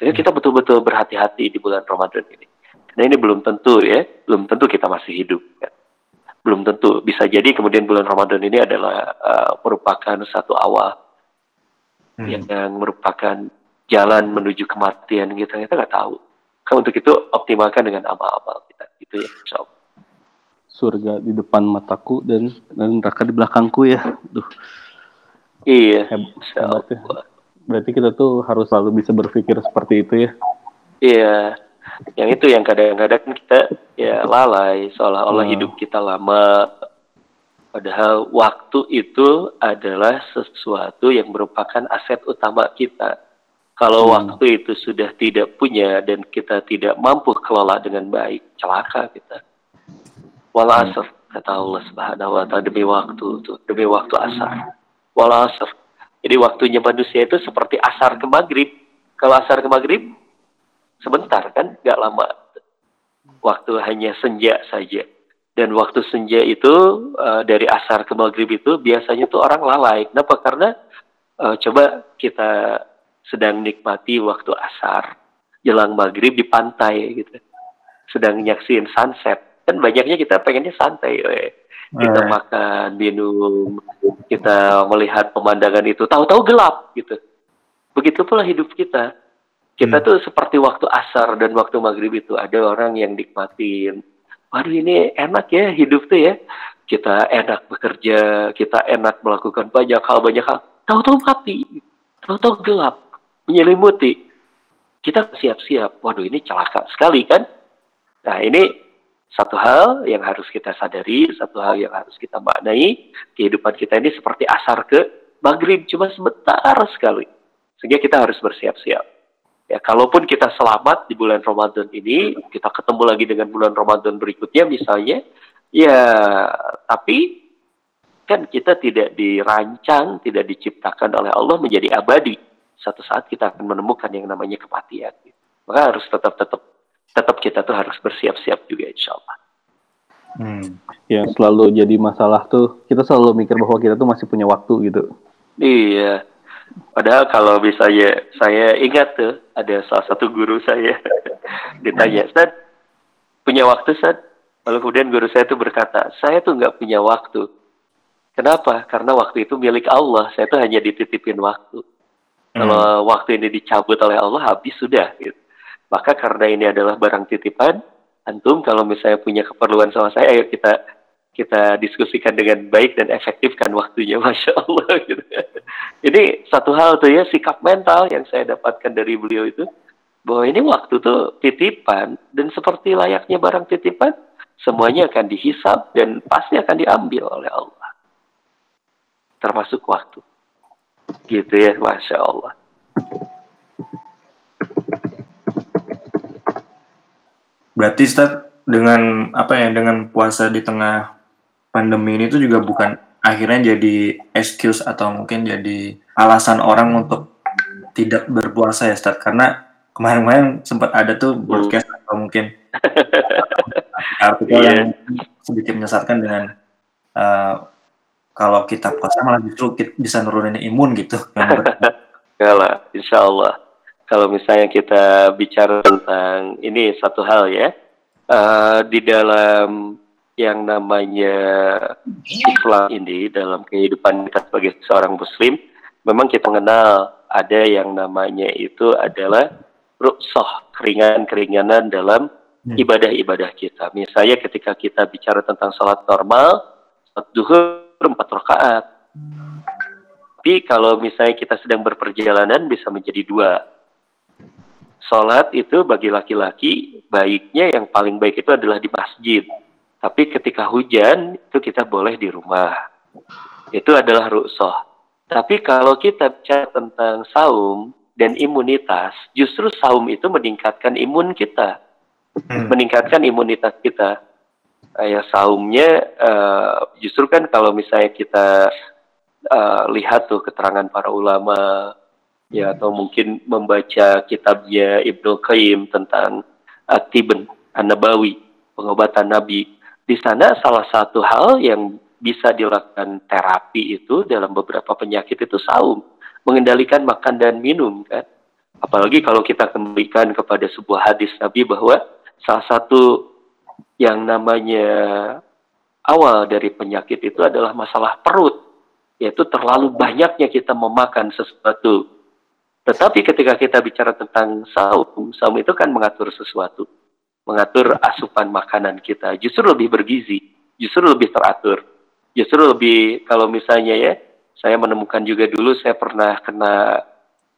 sehingga kita betul-betul berhati-hati di bulan Ramadan ini karena ini belum tentu ya belum tentu kita masih hidup kan. belum tentu bisa jadi kemudian bulan Ramadan ini adalah uh, merupakan satu awal Hmm. yang merupakan jalan menuju kematian kita kita nggak tahu kan untuk itu optimalkan dengan amal-amal kita itu ya insya Allah. surga di depan mataku dan dan neraka di belakangku ya duh iya heb- hebat ya. Berarti kita tuh harus selalu bisa berpikir seperti itu ya? Iya. Yang itu yang kadang-kadang kita ya lalai. Seolah-olah Hmm. hidup kita lama. Padahal waktu itu adalah sesuatu yang merupakan aset utama kita. Kalau Hmm. waktu itu sudah tidak punya dan kita tidak mampu kelola dengan baik celaka kita. Wala Hmm. asr kata Allah Subhanahu wa taala demi waktu itu demi waktu asar. Wala asr jadi waktunya manusia itu seperti asar ke maghrib. Kalau asar ke maghrib sebentar kan nggak lama. Waktu hanya senja saja. Dan waktu senja itu eh, dari asar ke maghrib itu biasanya tuh orang lalai. Kenapa? Karena eh, coba kita sedang nikmati waktu asar jelang maghrib di pantai gitu. Sedang nyaksin sunset. Kan banyaknya kita pengennya santai we. Kita makan minum kita melihat pemandangan itu tahu-tahu gelap gitu. Begitu pula hidup kita. Kita Hmm. tuh seperti waktu asar dan waktu maghrib itu ada orang yang nikmatin waduh ini enak ya hidup tuh ya. Kita enak bekerja kita enak melakukan banyak hal banyak hal. Tahu-tahu mati tahu-tahu gelap menyelimuti. Kita siap-siap. Waduh ini celaka sekali kan? Nah ini Satu hal yang harus kita sadari, satu hal yang harus kita maknai, kehidupan kita ini seperti asar ke maghrib, cuma sebentar sekali. Sehingga kita harus bersiap-siap. Ya, kalaupun kita selamat di bulan Ramadan ini, kita ketemu lagi dengan bulan Ramadan berikutnya misalnya, ya tapi kan kita tidak dirancang, tidak diciptakan oleh Allah menjadi abadi. Satu saat kita akan menemukan yang namanya kematian. Maka harus tetap tetap kita tuh harus bersiap-siap juga insya Allah. Hmm. Yang selalu jadi masalah tuh kita selalu mikir bahwa kita tuh masih punya waktu gitu. Iya. Padahal kalau misalnya saya ingat tuh ada salah satu guru saya ditanya, Ustaz, punya waktu Ustaz? Lalu kemudian guru saya tuh berkata, saya tuh nggak punya waktu. Kenapa? Karena waktu itu milik Allah. Saya tuh hanya dititipin waktu. Hmm. Kalau waktu ini dicabut oleh Allah, habis sudah. Gitu. Maka karena ini adalah barang titipan, antum kalau misalnya punya keperluan sama saya, ayo kita kita diskusikan dengan baik dan efektifkan waktunya, masya Allah. Gitu. Ini satu hal tuh ya sikap mental yang saya dapatkan dari beliau itu bahwa ini waktu tuh titipan dan seperti layaknya barang titipan, semuanya akan dihisap dan pasti akan diambil oleh Allah, termasuk waktu. Gitu ya, masya Allah. Berarti Ustaz dengan apa ya dengan puasa di tengah pandemi ini tuh juga bukan akhirnya jadi excuse atau mungkin jadi alasan orang untuk tidak berpuasa ya Ustaz karena kemarin-kemarin sempat ada tuh broadcast atau mungkin artikel yeah. yang sedikit menyesatkan dengan uh, kalau kita puasa malah justru kita bisa nurunin imun gitu. Kalau insya Allah kalau misalnya kita bicara tentang ini satu hal ya, uh, di dalam yang namanya Islam ini dalam kehidupan kita sebagai seorang Muslim, memang kita mengenal ada yang namanya itu adalah rukshoh, keringanan-keringanan dalam hmm. ibadah-ibadah kita. Misalnya ketika kita bicara tentang sholat normal, sholat duhur empat rakaat. Tapi kalau misalnya kita sedang berperjalanan bisa menjadi dua sholat itu bagi laki-laki baiknya yang paling baik itu adalah di masjid. Tapi ketika hujan itu kita boleh di rumah. Itu adalah ruksoh. Tapi kalau kita bicara tentang saum dan imunitas, justru saum itu meningkatkan imun kita. Hmm. Meningkatkan imunitas kita. Kayak saumnya uh, justru kan kalau misalnya kita uh, lihat tuh keterangan para ulama ya atau mungkin membaca kitabnya Ibnu Qayyim tentang Atiben An-Nabawi, pengobatan Nabi. Di sana salah satu hal yang bisa dilakukan terapi itu dalam beberapa penyakit itu saum, mengendalikan makan dan minum kan. Apalagi kalau kita kembalikan kepada sebuah hadis Nabi bahwa salah satu yang namanya awal dari penyakit itu adalah masalah perut, yaitu terlalu banyaknya kita memakan sesuatu tetapi ketika kita bicara tentang saum, saum itu kan mengatur sesuatu, mengatur asupan makanan kita, justru lebih bergizi, justru lebih teratur, justru lebih kalau misalnya ya, saya menemukan juga dulu saya pernah kena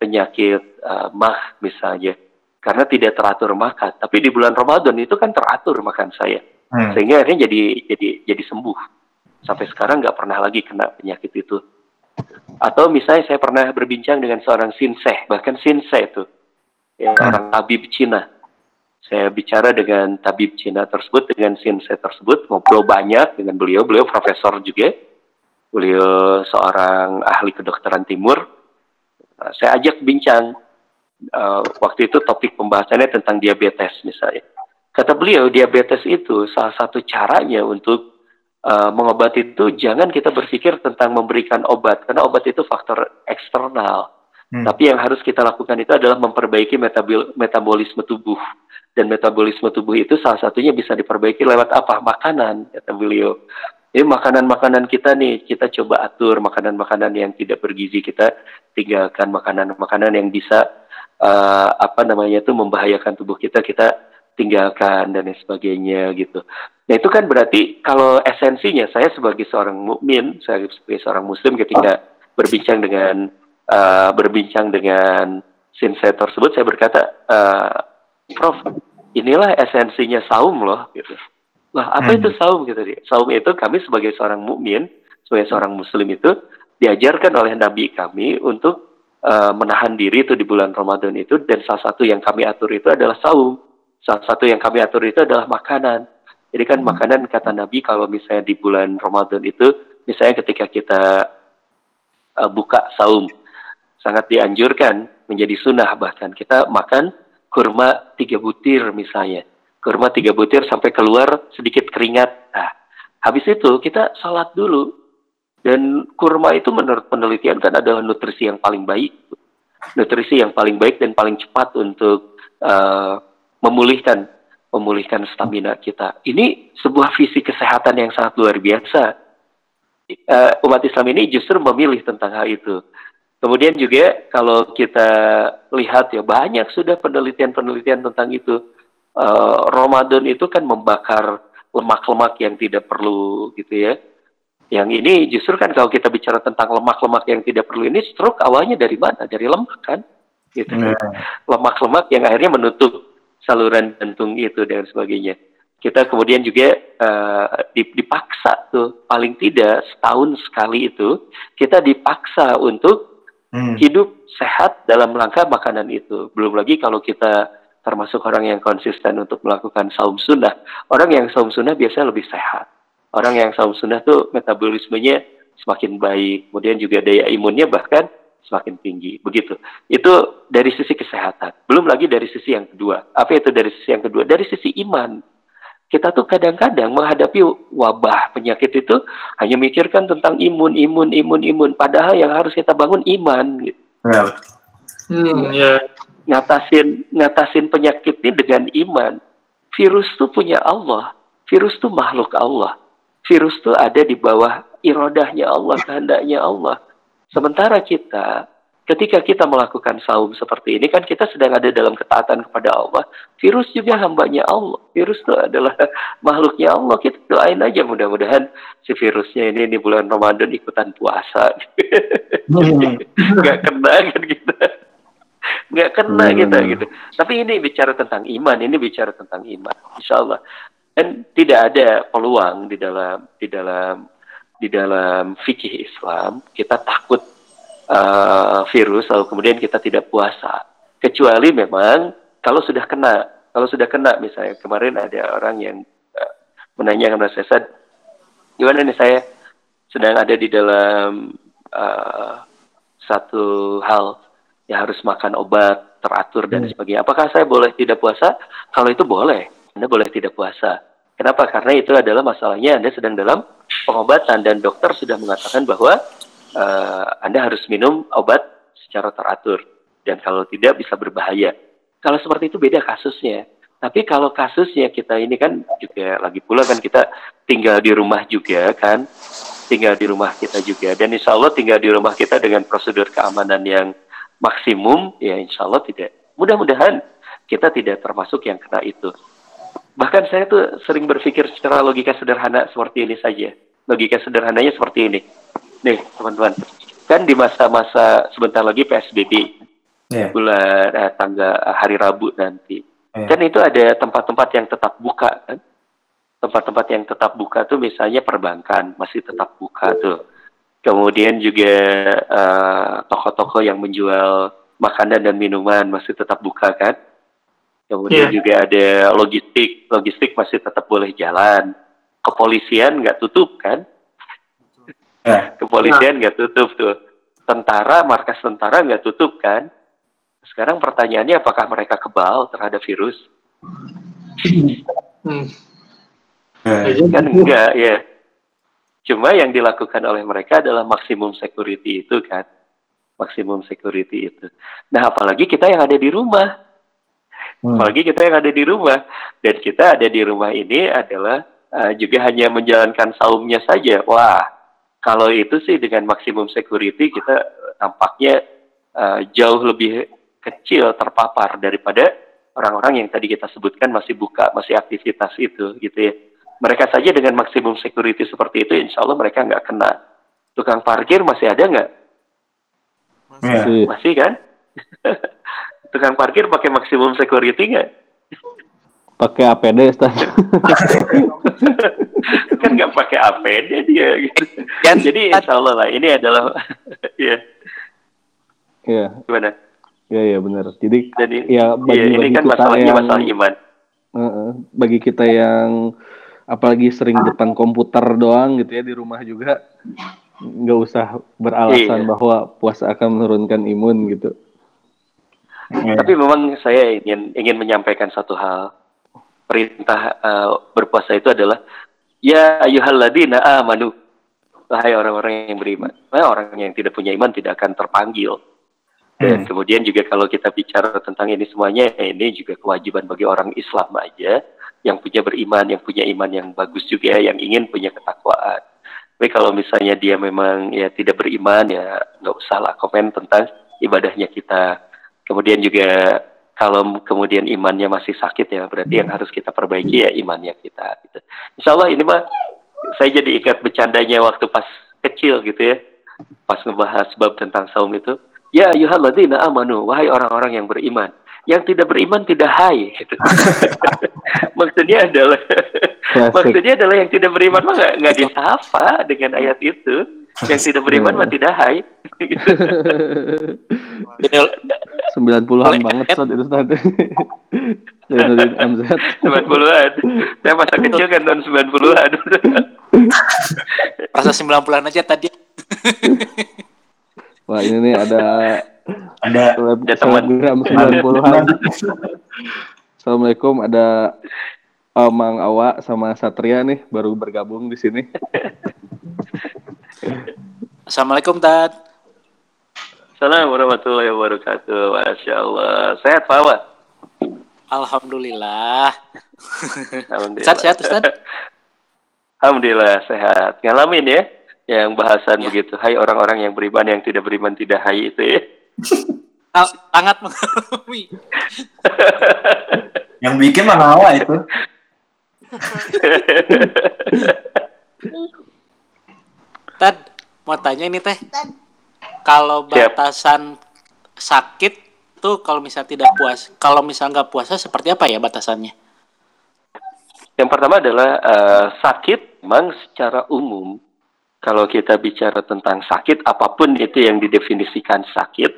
penyakit uh, mah misalnya, karena tidak teratur makan. Tapi di bulan Ramadan itu kan teratur makan saya, hmm. sehingga akhirnya jadi jadi jadi sembuh. Sampai sekarang nggak pernah lagi kena penyakit itu. Atau misalnya saya pernah berbincang dengan seorang sinseh, bahkan sinseh itu, ya, hmm. orang tabib Cina. Saya bicara dengan tabib Cina tersebut, dengan sinseh tersebut, ngobrol banyak dengan beliau. Beliau profesor juga. Beliau seorang ahli kedokteran timur. Saya ajak bincang. Uh, waktu itu topik pembahasannya tentang diabetes misalnya. Kata beliau, diabetes itu salah satu caranya untuk uh, mengobati itu jangan kita berpikir tentang memberikan obat karena obat itu faktor eksternal. Hmm. Tapi yang harus kita lakukan itu adalah memperbaiki metabolisme tubuh dan metabolisme tubuh itu salah satunya bisa diperbaiki lewat apa? Makanan, kata beliau. Ini makanan-makanan kita nih, kita coba atur makanan-makanan yang tidak bergizi kita tinggalkan makanan-makanan yang bisa uh, apa namanya itu membahayakan tubuh kita kita tinggalkan dan lain sebagainya gitu. Nah itu kan berarti kalau esensinya saya sebagai seorang mukmin, saya sebagai seorang muslim ketika berbincang dengan uh, berbincang dengan sinset tersebut, saya berkata, uh, Prof, inilah esensinya saum loh, gitu. Lah, apa Hmm. itu saum gitu dia? Saum itu kami sebagai seorang mukmin, sebagai seorang muslim itu diajarkan oleh nabi kami untuk eh, menahan diri itu di bulan Ramadan itu dan salah satu yang kami atur itu adalah saum. Salah satu yang kami atur itu adalah makanan. Jadi kan makanan kata Nabi kalau misalnya di bulan Ramadan itu misalnya ketika kita eh, buka saum sangat dianjurkan menjadi sunnah bahkan. Kita makan kurma tiga butir misalnya. Kurma tiga butir sampai keluar sedikit keringat. Nah habis itu kita salat dulu. Dan kurma itu menurut penelitian kan adalah nutrisi yang paling baik. Nutrisi yang paling baik dan paling cepat untuk eh, memulihkan memulihkan stamina kita ini sebuah visi kesehatan yang sangat luar biasa Eh, umat Islam ini justru memilih tentang hal itu Kemudian juga kalau kita lihat ya banyak sudah penelitian-penelitian tentang itu. Eh, Ramadan itu kan membakar lemak-lemak yang tidak perlu gitu ya. Yang ini justru kan kalau kita bicara tentang lemak-lemak yang tidak perlu ini stroke awalnya dari mana? Dari lemak kan? Gitu. Nah, Lemak-lemak yang akhirnya menutup saluran jantung itu dan sebagainya. Kita kemudian juga di- dipaksa tuh paling tidak setahun sekali itu kita dipaksa untuk hmm. hidup sehat dalam rangka makanan itu. Belum lagi kalau kita termasuk orang yang konsisten untuk melakukan saum sunnah. Orang yang saum sunnah biasanya lebih sehat. Orang yang saum sunnah tuh metabolismenya semakin baik. Kemudian juga daya imunnya bahkan semakin tinggi. Begitu. Itu dari sisi kesehatan. Belum lagi dari sisi yang kedua. Apa itu dari sisi yang kedua? Dari sisi iman. Kita tuh kadang-kadang menghadapi wabah penyakit itu hanya mikirkan tentang imun, imun, imun, imun. Padahal yang harus kita bangun iman. Gitu. Ya, Hmm, ya. Ngatasin, ngatasin penyakit ini dengan iman. Virus tuh punya Allah. Virus tuh makhluk Allah. Virus tuh ada di bawah irodahnya Allah, kehendaknya Allah. Sementara kita, ketika kita melakukan saum seperti ini, kan kita sedang ada dalam ketaatan kepada Allah. Virus juga hambanya Allah. Virus itu adalah makhluknya Allah. Kita doain aja mudah-mudahan si virusnya ini di bulan Ramadan ikutan puasa. Nggak kena kan kita. Nggak kena Hmm. kita gitu. Tapi ini bicara tentang iman. Ini bicara tentang iman. Insya Allah. Dan tidak ada peluang di dalam di dalam di dalam fikih Islam kita takut eh, virus lalu kemudian kita tidak puasa. Kecuali memang kalau sudah kena kalau sudah kena misalnya kemarin ada orang yang eh, menanyakan kepada saya "Ustaz, gimana nih saya? Sedang ada di dalam eh, satu hal yang harus makan obat teratur dan sebagainya. Apakah saya boleh tidak puasa? Kalau itu boleh anda boleh tidak puasa. Kenapa? Karena itu adalah masalahnya anda sedang dalam pengobatan dan dokter sudah mengatakan bahwa eh, Anda harus minum obat secara teratur dan kalau tidak bisa berbahaya. Kalau seperti itu beda kasusnya. Tapi kalau kasusnya kita ini kan juga lagi pula kan kita tinggal di rumah juga kan, tinggal di rumah kita juga dan insya Allah tinggal di rumah kita dengan prosedur keamanan yang maksimum ya insya Allah tidak. Mudah-mudahan kita tidak termasuk yang kena itu. Bahkan saya tuh sering berpikir secara logika sederhana seperti ini saja. Logika sederhananya seperti ini. Nih, teman-teman. Kan di masa-masa sebentar lagi PSBB, ya, bulan eh, tanggal eh, hari Rabu nanti. ya. Kan itu ada tempat-tempat yang tetap buka kan? Tempat-tempat yang tetap buka tuh misalnya perbankan masih tetap buka tuh. Kemudian juga eh, toko-toko yang menjual makanan dan minuman masih tetap buka kan? Kemudian Iya. juga ada logistik, logistik masih tetap boleh jalan. Kepolisian nggak tutup kan? Ya. Kepolisian nggak tutup tuh. Tentara, markas tentara nggak tutup kan? Sekarang pertanyaannya apakah mereka kebal terhadap virus? Hmm. Ya. Kan enggak ya. Cuma yang dilakukan oleh mereka adalah maksimum security itu kan. Maksimum security itu. Nah apalagi kita yang ada di rumah. Hmm. Apalagi kita yang ada di rumah. Dan kita ada di rumah ini adalah eh, juga hanya menjalankan saumnya saja. Wah, kalau itu sih dengan maksimum security kita eh, tampaknya eh, jauh lebih kecil terpapar daripada orang-orang yang tadi kita sebutkan masih buka, masih aktivitas itu gitu ya. Mereka saja dengan maksimum security seperti itu, insya Allah mereka nggak kena. Tukang parkir masih ada nggak? Iya. Masih kan? Tukang parkir pakai maksimum security nggak? Pakai APD Ustaz. kan nggak pakai APD dia gitu. Dan Jadi insya Allah lah ini adalah ya Iya, gimana? iya iya benar. Jadi Jadi ya bagi, iya, ini bagi kan kita masalahnya yang masalah iman. Heeh, bagi kita yang apalagi sering depan komputer doang gitu ya di rumah juga nggak usah beralasan Iya. bahwa puasa akan menurunkan imun gitu. Ya. Tapi memang saya ingin ingin menyampaikan satu hal. Perintah eh, berpuasa itu adalah ya ayyuhalladzina amanu. Wahai orang-orang yang beriman. Wahai orang yang tidak punya iman tidak akan terpanggil. Dan kemudian juga kalau kita bicara tentang ini semuanya, ya ini juga kewajiban bagi orang Islam aja yang punya beriman, yang punya iman yang bagus juga, yang ingin punya ketakwaan. Tapi kalau misalnya dia memang ya tidak beriman ya nggak usah lah komen tentang ibadahnya kita. Kemudian juga kalau kemudian imannya masih sakit ya berarti yang harus kita perbaiki ya imannya kita. Gitu. Insya Allah ini mah saya jadi ingat bercandanya waktu pas kecil gitu ya, pas ngebahas bab tentang saum itu. Ya ayyuhalladzina amanu, wahai orang-orang yang beriman. Yang tidak beriman tidak hai. Gitu. Maksudnya adalah maksudnya adalah yang tidak beriman mah nggak disapa dengan ayat itu. Yang tidak beriman mah tidak hai. Gitu. ini 90-an banget Ustaz itu Ustaz. Zainuddin MZ. 90-an. Saya masa kecil kan tahun 90-an. rasa 90-an aja tadi. Wah, ini nih ada Ada selebgram 90-an. Assalamualaikum, ada Amang Awa sama Satria nih baru bergabung di sini. Assalamualaikum Tad. Assalamualaikum warahmatullahi wabarakatuh. Masya Allah. Sehat Pak Awa? Alhamdulillah. Alhamdulillah. Ustaz sehat Ustaz? Alhamdulillah sehat. Ngalamin ya yang bahasan Ya. begitu. Hai orang-orang yang beriman yang tidak beriman tidak hai itu ya. Al- sangat mengalami. yang bikin mana itu? Tad, mau tanya ini teh. Kalau Siap. batasan sakit tuh kalau misal tidak puas, kalau misal nggak puasa seperti apa ya batasannya? Yang pertama adalah eh, sakit memang secara umum kalau kita bicara tentang sakit apa pun itu yang didefinisikan sakit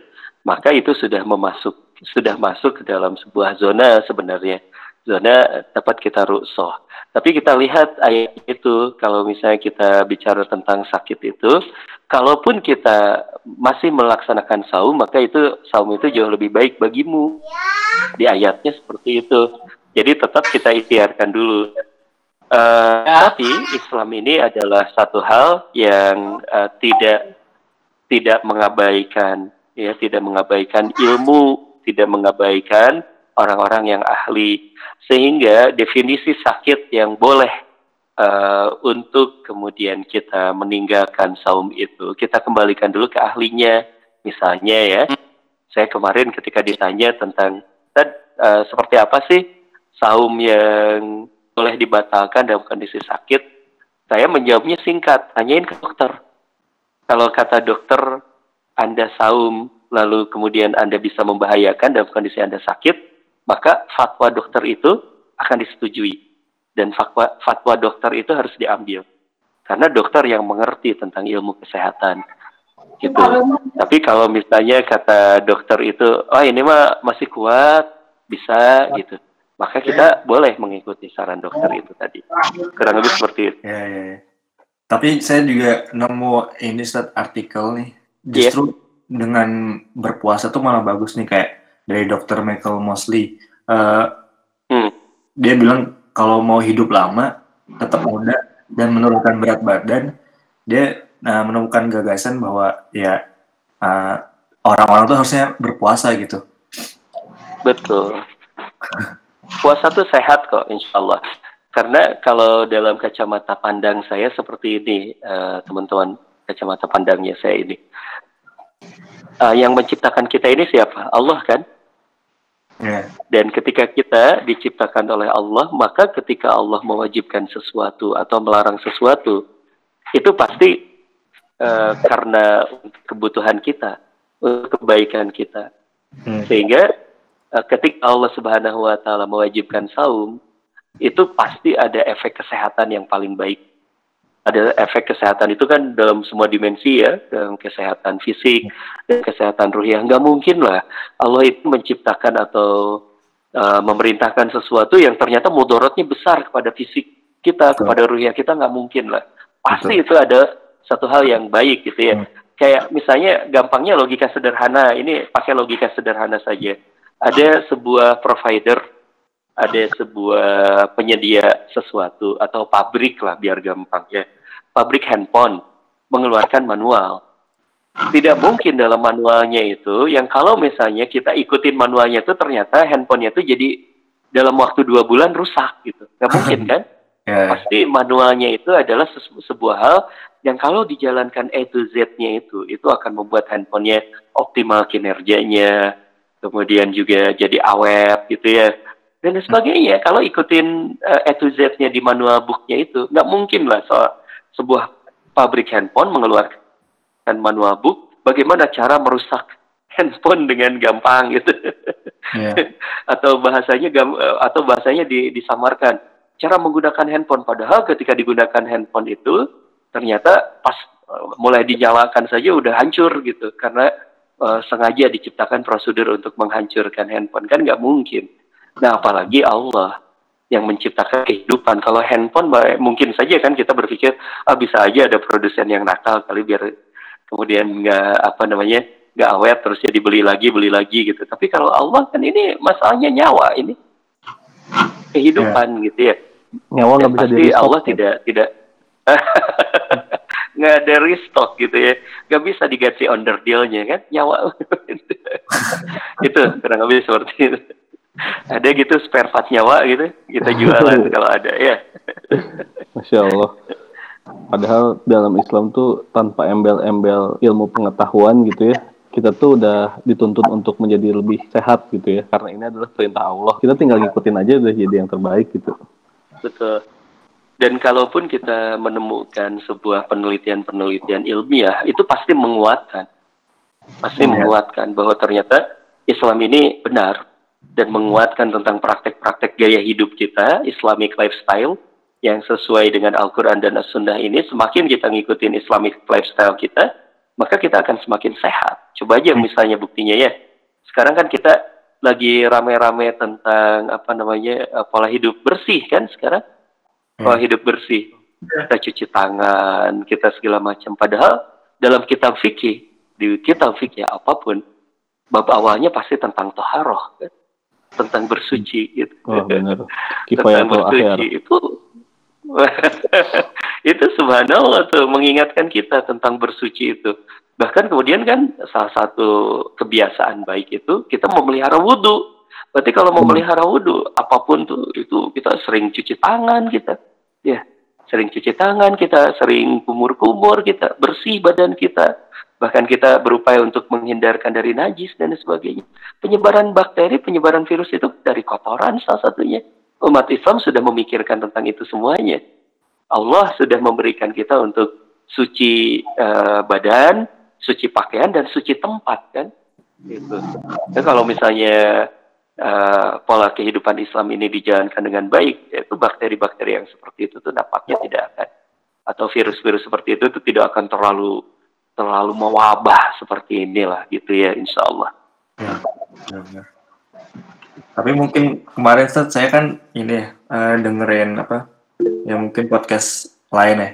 maka itu sudah memasuk sudah masuk ke dalam sebuah zona sebenarnya zona dapat kita ruksoh. Tapi kita lihat ayat itu kalau misalnya kita bicara tentang sakit itu kalaupun kita masih melaksanakan saum maka itu saum itu jauh lebih baik bagimu. Di ayatnya seperti itu. Jadi tetap kita ikhtiarkan dulu. Ya. Tapi Islam ini adalah satu hal yang eh, tidak tidak mengabaikan ya tidak mengabaikan ilmu, tidak mengabaikan orang-orang yang ahli. Sehingga definisi sakit yang boleh eh, untuk kemudian kita meninggalkan saum itu kita kembalikan dulu ke ahlinya. Misalnya ya saya kemarin ketika ditanya tentang "Tad, eh, seperti apa sih saum yang boleh dibatalkan dalam kondisi sakit? Saya menjawabnya singkat tanyain ke dokter. Kalau kata dokter anda saum lalu kemudian Anda bisa membahayakan dalam kondisi Anda sakit, maka fatwa dokter itu akan disetujui dan fatwa fatwa dokter itu harus diambil karena dokter yang mengerti tentang ilmu kesehatan gitu. Tapi kalau misalnya kata dokter itu, oh ini mah masih kuat, bisa gitu, maka kita boleh mengikuti saran dokter itu tadi. Kurang lebih seperti itu. Ya, ya, ya. Tapi saya juga nemu ini Ustaz, artikel nih. Iya. Justru dengan berpuasa tuh malah bagus nih kayak dari Dr. Michael Mosley. Eh, Hmm. Dia bilang kalau mau hidup lama, tetap muda dan menurunkan berat badan, dia nah, menemukan gagasan bahwa ya eh, orang-orang tuh harusnya berpuasa gitu. Betul. Puasa tuh sehat kok, insya Allah. Karena kalau dalam kacamata pandang saya seperti ini, eh, teman-teman, kacamata pandangnya saya ini. Eh, yang menciptakan kita ini siapa? Allah kan? Ya. Dan ketika kita diciptakan oleh Allah, maka ketika Allah mewajibkan sesuatu atau melarang sesuatu, itu pasti eh, karena kebutuhan kita, untuk kebaikan kita. Hmm. Sehingga eh, ketika Allah Subhanahu wa taala mewajibkan saum, itu pasti ada efek kesehatan yang paling baik. Ada efek kesehatan itu kan dalam semua dimensi ya, dalam kesehatan fisik, dan kesehatan ruhiah. Nggak mungkin lah Allah itu menciptakan atau uh, memerintahkan sesuatu yang ternyata mudorotnya besar kepada fisik kita, Betul. kepada ruhiah kita nggak mungkin lah. Pasti Betul. itu ada satu hal yang baik gitu ya. Hmm. Kayak misalnya gampangnya logika sederhana, ini pakai logika sederhana saja. Ada sebuah provider, ada sebuah penyedia sesuatu atau pabrik lah biar gampang ya. Pabrik handphone mengeluarkan manual. Tidak mungkin dalam manualnya itu yang kalau misalnya kita ikutin manualnya itu ternyata handphonenya itu jadi dalam waktu dua bulan rusak gitu. Nggak mungkin kan? Ya, pasti manualnya itu adalah sebuah hal yang kalau dijalankan A to Z-nya itu, itu akan membuat handphonenya optimal kinerjanya, kemudian juga jadi awet gitu ya, dan sebagainya. Kalau ikutin eh, A to Z-nya di manual book-nya itu, nggak mungkin lah soal sebuah pabrik handphone mengeluarkan manual book, bagaimana cara merusak handphone dengan gampang gitu. Ya. atau bahasanya eh, atau bahasanya di- disamarkan. Cara menggunakan handphone. Padahal ketika digunakan handphone itu ternyata pas eh, mulai dinyalakan saja udah hancur gitu. Karena eh, sengaja diciptakan prosedur untuk menghancurkan handphone. Kan nggak mungkin. Nah apalagi Allah yang menciptakan kehidupan. Kalau handphone mungkin saja kan kita berpikir ah bisa aja ada produsen yang nakal kali biar kemudian nggak apa namanya nggak awet terus ya dibeli lagi beli lagi gitu. Tapi kalau Allah kan ini masalahnya nyawa ini kehidupan gitu ya. Nyawa nggak bisa di Allah tidak tidak nggak ada restock gitu ya. Nggak bisa diganti under dealnya kan nyawa. Itu kurang lebih seperti itu ada gitu spare part nyawa gitu kita jualan kalau ada ya Masya Allah. Padahal dalam Islam tuh tanpa embel-embel ilmu pengetahuan gitu ya, kita tuh udah dituntut untuk menjadi lebih sehat gitu ya. Karena ini adalah perintah Allah. Kita tinggal ngikutin aja udah jadi yang terbaik gitu. betul dan kalaupun kita menemukan sebuah penelitian-penelitian ilmiah itu pasti menguatkan pasti Ya. menguatkan bahwa ternyata Islam ini benar dan menguatkan tentang praktek-praktek gaya hidup kita Islamic lifestyle yang sesuai dengan Al-Quran dan As-Sunnah ini semakin kita ngikutin Islamic lifestyle kita maka kita akan semakin sehat. Coba aja misalnya buktinya ya. Sekarang kan kita lagi rame-rame tentang apa namanya eh, pola hidup bersih kan sekarang? Pola hidup bersih. Kita cuci tangan kita segala macam. Padahal dalam kitab fikih di kitab fikih apa pun bab awalnya pasti tentang toharoh kan? Tentang bersuci gitu. Wah bener. tentang bersuci akhir. itu itu subhanallah tuh mengingatkan kita tentang bersuci itu. Bahkan kemudian kan salah satu kebiasaan baik itu kita memelihara wudhu berarti kalau memelihara wudhu apa pun tuh itu kita sering cuci tangan kita. Ya sering cuci tangan kita sering kumur-kumur kita bersih badan kita bahkan kita berupaya untuk menghindarkan dari najis dan sebagainya penyebaran bakteri penyebaran virus itu dari kotoran salah satunya umat Islam sudah memikirkan tentang itu semuanya Allah sudah memberikan kita untuk suci eh, badan, suci pakaian dan suci tempat kan. Gitu. Dan kalau misalnya eh, pola kehidupan Islam ini dijalankan dengan baik, yaitu bakteri-bakteri yang seperti itu tuh nampaknya tidak akan atau virus-virus seperti itu tuh tidak akan terlalu terlalu mewabah seperti inilah gitu ya insya Allah. Benar-benar. Tapi mungkin kemarin Ustaz, saya kan ini ya, eh, dengerin apa ya mungkin podcast lain ya.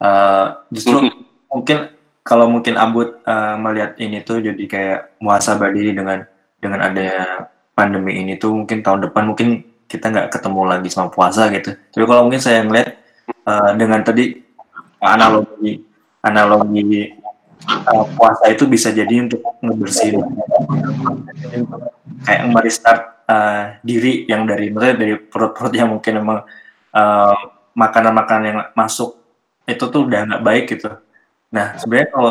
Eh, justru mungkin kalau mungkin Abud eh, melihat ini tuh jadi kayak muasabah diri dengan dengan adanya pandemi ini tuh mungkin tahun depan mungkin kita nggak ketemu lagi sama puasa gitu. Tapi kalau mungkin saya ngeliat eh, dengan tadi analogi analogi eh, puasa itu bisa jadi untuk ngebersihin kayak merestart uh, diri yang dari maksudnya dari perut-perut yang mungkin emang uh, makanan-makanan yang masuk itu tuh udah nggak baik gitu. Nah sebenarnya kalau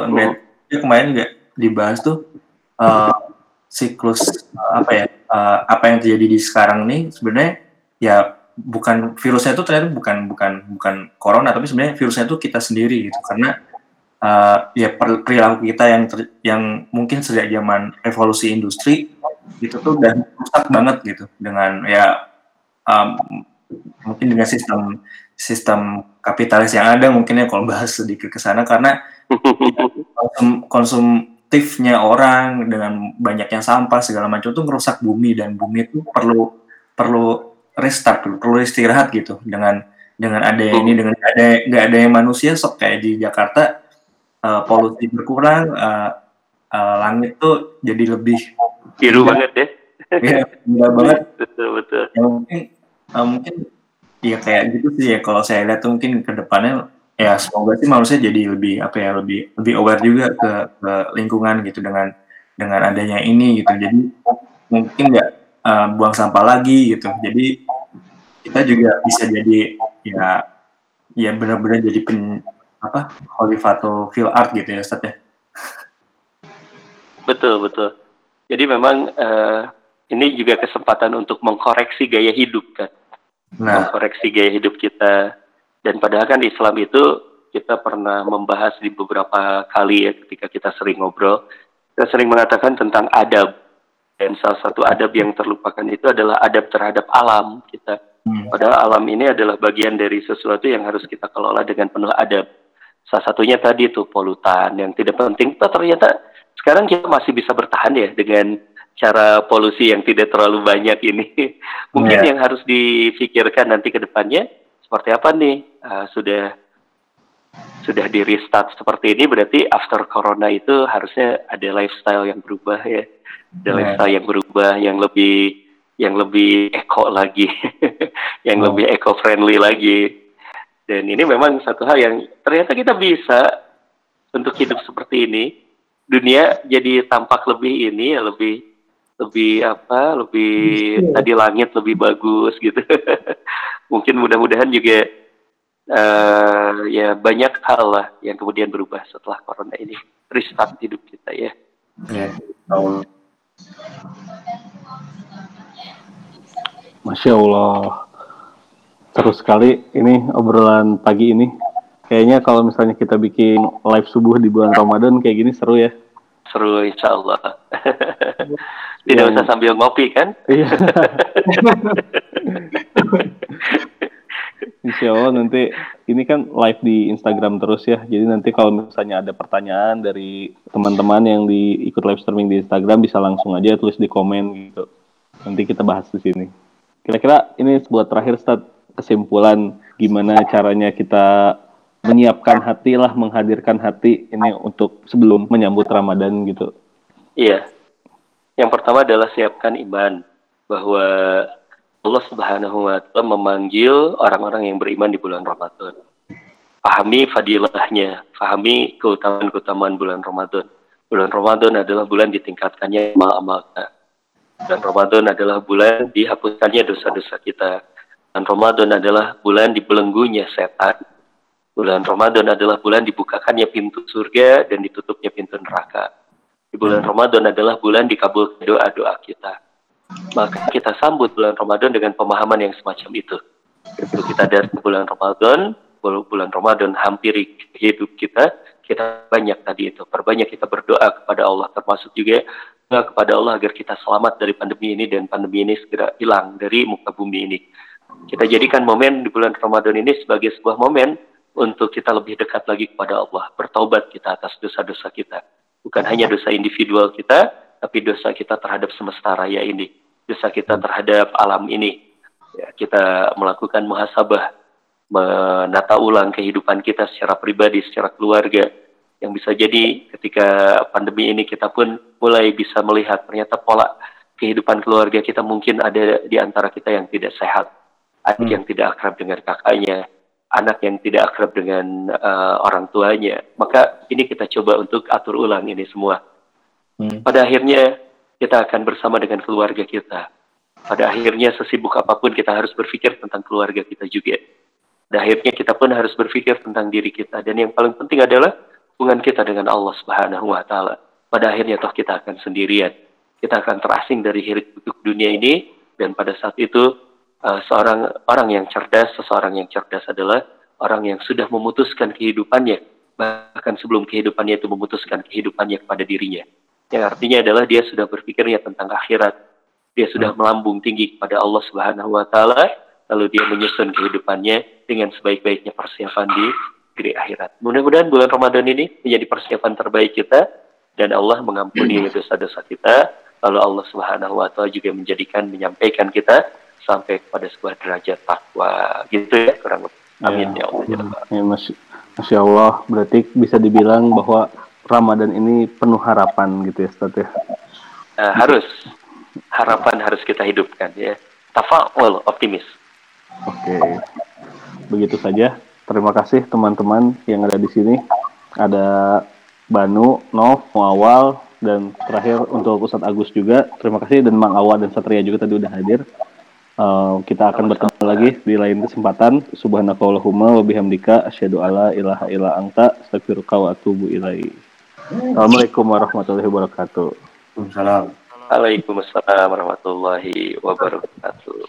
dia kemarin nggak dibahas tuh uh, siklus uh, apa ya uh, apa yang terjadi di sekarang nih sebenarnya ya bukan virusnya itu ternyata bukan bukan bukan corona tapi sebenarnya virusnya itu kita sendiri gitu karena uh, ya per- perilaku kita yang ter- yang mungkin sejak zaman revolusi industri itu tuh udah rusak banget gitu. Dengan ya um, mungkin dengan sistem sistem kapitalis yang ada mungkin ya kalau bahas sedikit ke sana. Karena konsum, konsumtifnya orang dengan banyaknya sampah segala macam itu merusak bumi. Dan bumi itu perlu perlu restart perlu, perlu istirahat gitu. Dengan dengan ada ini dengan ada nggak ada yang manusia sok kayak di Jakarta uh, polusi berkurang uh, uh, langit tuh jadi lebih biru banget ya. Ya gila banget. Betul betul. Ya, mungkin uh, mungkin ya kayak gitu sih ya. Kalau saya lihat tuh mungkin ke depannya ya semoga sih manusia jadi lebih apa ya lebih lebih aware juga ke, ke lingkungan gitu dengan dengan adanya ini gitu. Jadi mungkin nggak uh, buang sampah lagi gitu. Jadi kita juga bisa jadi ya ya benar-benar jadi pen apa Holifato feel art gitu ya Ustaz ya? Betul betul. Jadi memang uh, ini juga kesempatan untuk mengkoreksi gaya hidup kan? Nah. mengkoreksi gaya hidup kita. Dan padahal kan di Islam itu kita pernah membahas di beberapa kali ya ketika kita sering ngobrol. Kita sering mengatakan tentang adab. Dan salah satu adab yang terlupakan itu adalah adab terhadap alam kita. Hmm. padahal alam ini adalah bagian dari sesuatu yang harus kita kelola dengan penuh adab salah satunya tadi itu polutan yang tidak penting ternyata sekarang kita masih bisa bertahan ya dengan cara polusi yang tidak terlalu banyak ini. Mungkin yeah. yang harus difikirkan nanti ke depannya seperti apa nih? Uh, sudah sudah di restart seperti ini berarti after corona itu harusnya ada lifestyle yang berubah ya. Ada yeah. lifestyle yang berubah yang lebih yang lebih eco lagi, yang oh. lebih eco friendly lagi. Dan ini memang satu hal yang ternyata kita bisa untuk hidup seperti ini. Dunia jadi tampak lebih ini ya lebih lebih apa lebih tadi langit lebih bagus gitu. Mungkin mudah-mudahan juga uh, ya banyak hal lah yang kemudian berubah setelah corona ini restart hidup kita ya. Ya. Masya Allah terus sekali ini obrolan pagi ini kayaknya kalau misalnya kita bikin live subuh di bulan Ramadan kayak gini seru ya seru insya Allah tidak ya. usah sambil ngopi kan iya Insya Allah nanti ini kan live di Instagram terus ya. Jadi nanti kalau misalnya ada pertanyaan dari teman-teman yang di ikut live streaming di Instagram bisa langsung aja tulis di komen gitu. Nanti kita bahas di sini. Kira-kira ini buat terakhir start kesimpulan gimana caranya kita menyiapkan hati lah, menghadirkan hati ini untuk sebelum menyambut Ramadan gitu. Iya. Yang pertama adalah siapkan iman bahwa Allah Subhanahu wa taala memanggil orang-orang yang beriman di bulan Ramadan. Pahami fadilahnya, pahami keutamaan-keutamaan bulan Ramadan. Bulan Ramadan adalah bulan ditingkatkannya amal-amal kita. Bulan Ramadan adalah bulan dihapuskannya dosa-dosa kita. Dan Ramadan adalah bulan dibelenggunya setan Bulan Ramadan adalah bulan dibukakannya pintu surga dan ditutupnya pintu neraka. Di bulan Ramadan adalah bulan dikabul doa-doa kita. Maka kita sambut bulan Ramadan dengan pemahaman yang semacam itu. Kalau kita dari bulan Ramadan, bulan Ramadan hampiri hidup kita, kita banyak tadi itu. Perbanyak kita berdoa kepada Allah, termasuk juga kepada Allah agar kita selamat dari pandemi ini dan pandemi ini segera hilang dari muka bumi ini. Kita jadikan momen di bulan Ramadan ini sebagai sebuah momen untuk kita lebih dekat lagi kepada Allah, bertaubat kita atas dosa-dosa kita. Bukan hanya dosa individual kita, tapi dosa kita terhadap semesta raya ini, dosa kita terhadap alam ini. Ya, kita melakukan muhasabah, menata ulang kehidupan kita secara pribadi, secara keluarga, yang bisa jadi ketika pandemi ini kita pun mulai bisa melihat ternyata pola kehidupan keluarga kita mungkin ada di antara kita yang tidak sehat, adik hmm. yang tidak akrab dengan kakaknya, anak yang tidak akrab dengan uh, orang tuanya. Maka ini kita coba untuk atur ulang ini semua. Hmm. Pada akhirnya kita akan bersama dengan keluarga kita. Pada akhirnya sesibuk apa pun kita harus berpikir tentang keluarga kita juga. Pada akhirnya kita pun harus berpikir tentang diri kita. Dan yang paling penting adalah hubungan kita dengan Allah Subhanahu wa taala. Pada akhirnya toh kita akan sendirian. Kita akan terasing dari hidup dunia ini dan pada saat itu uh, seorang orang yang cerdas, seseorang yang cerdas adalah orang yang sudah memutuskan kehidupannya, bahkan sebelum kehidupannya itu memutuskan kehidupannya kepada dirinya. Yang artinya adalah dia sudah berpikirnya tentang akhirat, dia sudah melambung tinggi kepada Allah Subhanahu wa taala lalu dia menyusun kehidupannya dengan sebaik-baiknya persiapan di negeri akhirat. Mudah-mudahan bulan Ramadan ini menjadi persiapan terbaik kita dan Allah mengampuni dosa-dosa kita. Lalu Allah Subhanahu wa taala juga menjadikan menyampaikan kita sampai kepada sebuah derajat takwa. Gitu ya kurang lebih. Amin ya, ya Allah. Ya, Masya, Masya Allah, berarti bisa dibilang bahwa Ramadan ini penuh harapan gitu ya, Ustaz ya. Uh, harus harapan harus kita hidupkan ya. Tafa'ul optimis. Oke. Begitu saja. Terima kasih teman-teman yang ada di sini. Ada Banu, Nov, Muawal, dan terakhir untuk Ustadz Agus juga. Terima kasih dan Mang Awa dan Satria juga tadi udah hadir. Uh, kita akan bertemu lagi di lain kesempatan. Subhanakallahumma wa bihamdika asyhadu alla ilaha illa anta astaghfiruka wa atubu ilaik. Assalamualaikum warahmatullahi wabarakatuh. Waalaikumsalam. Waalaikumsalam warahmatullahi wabarakatuh.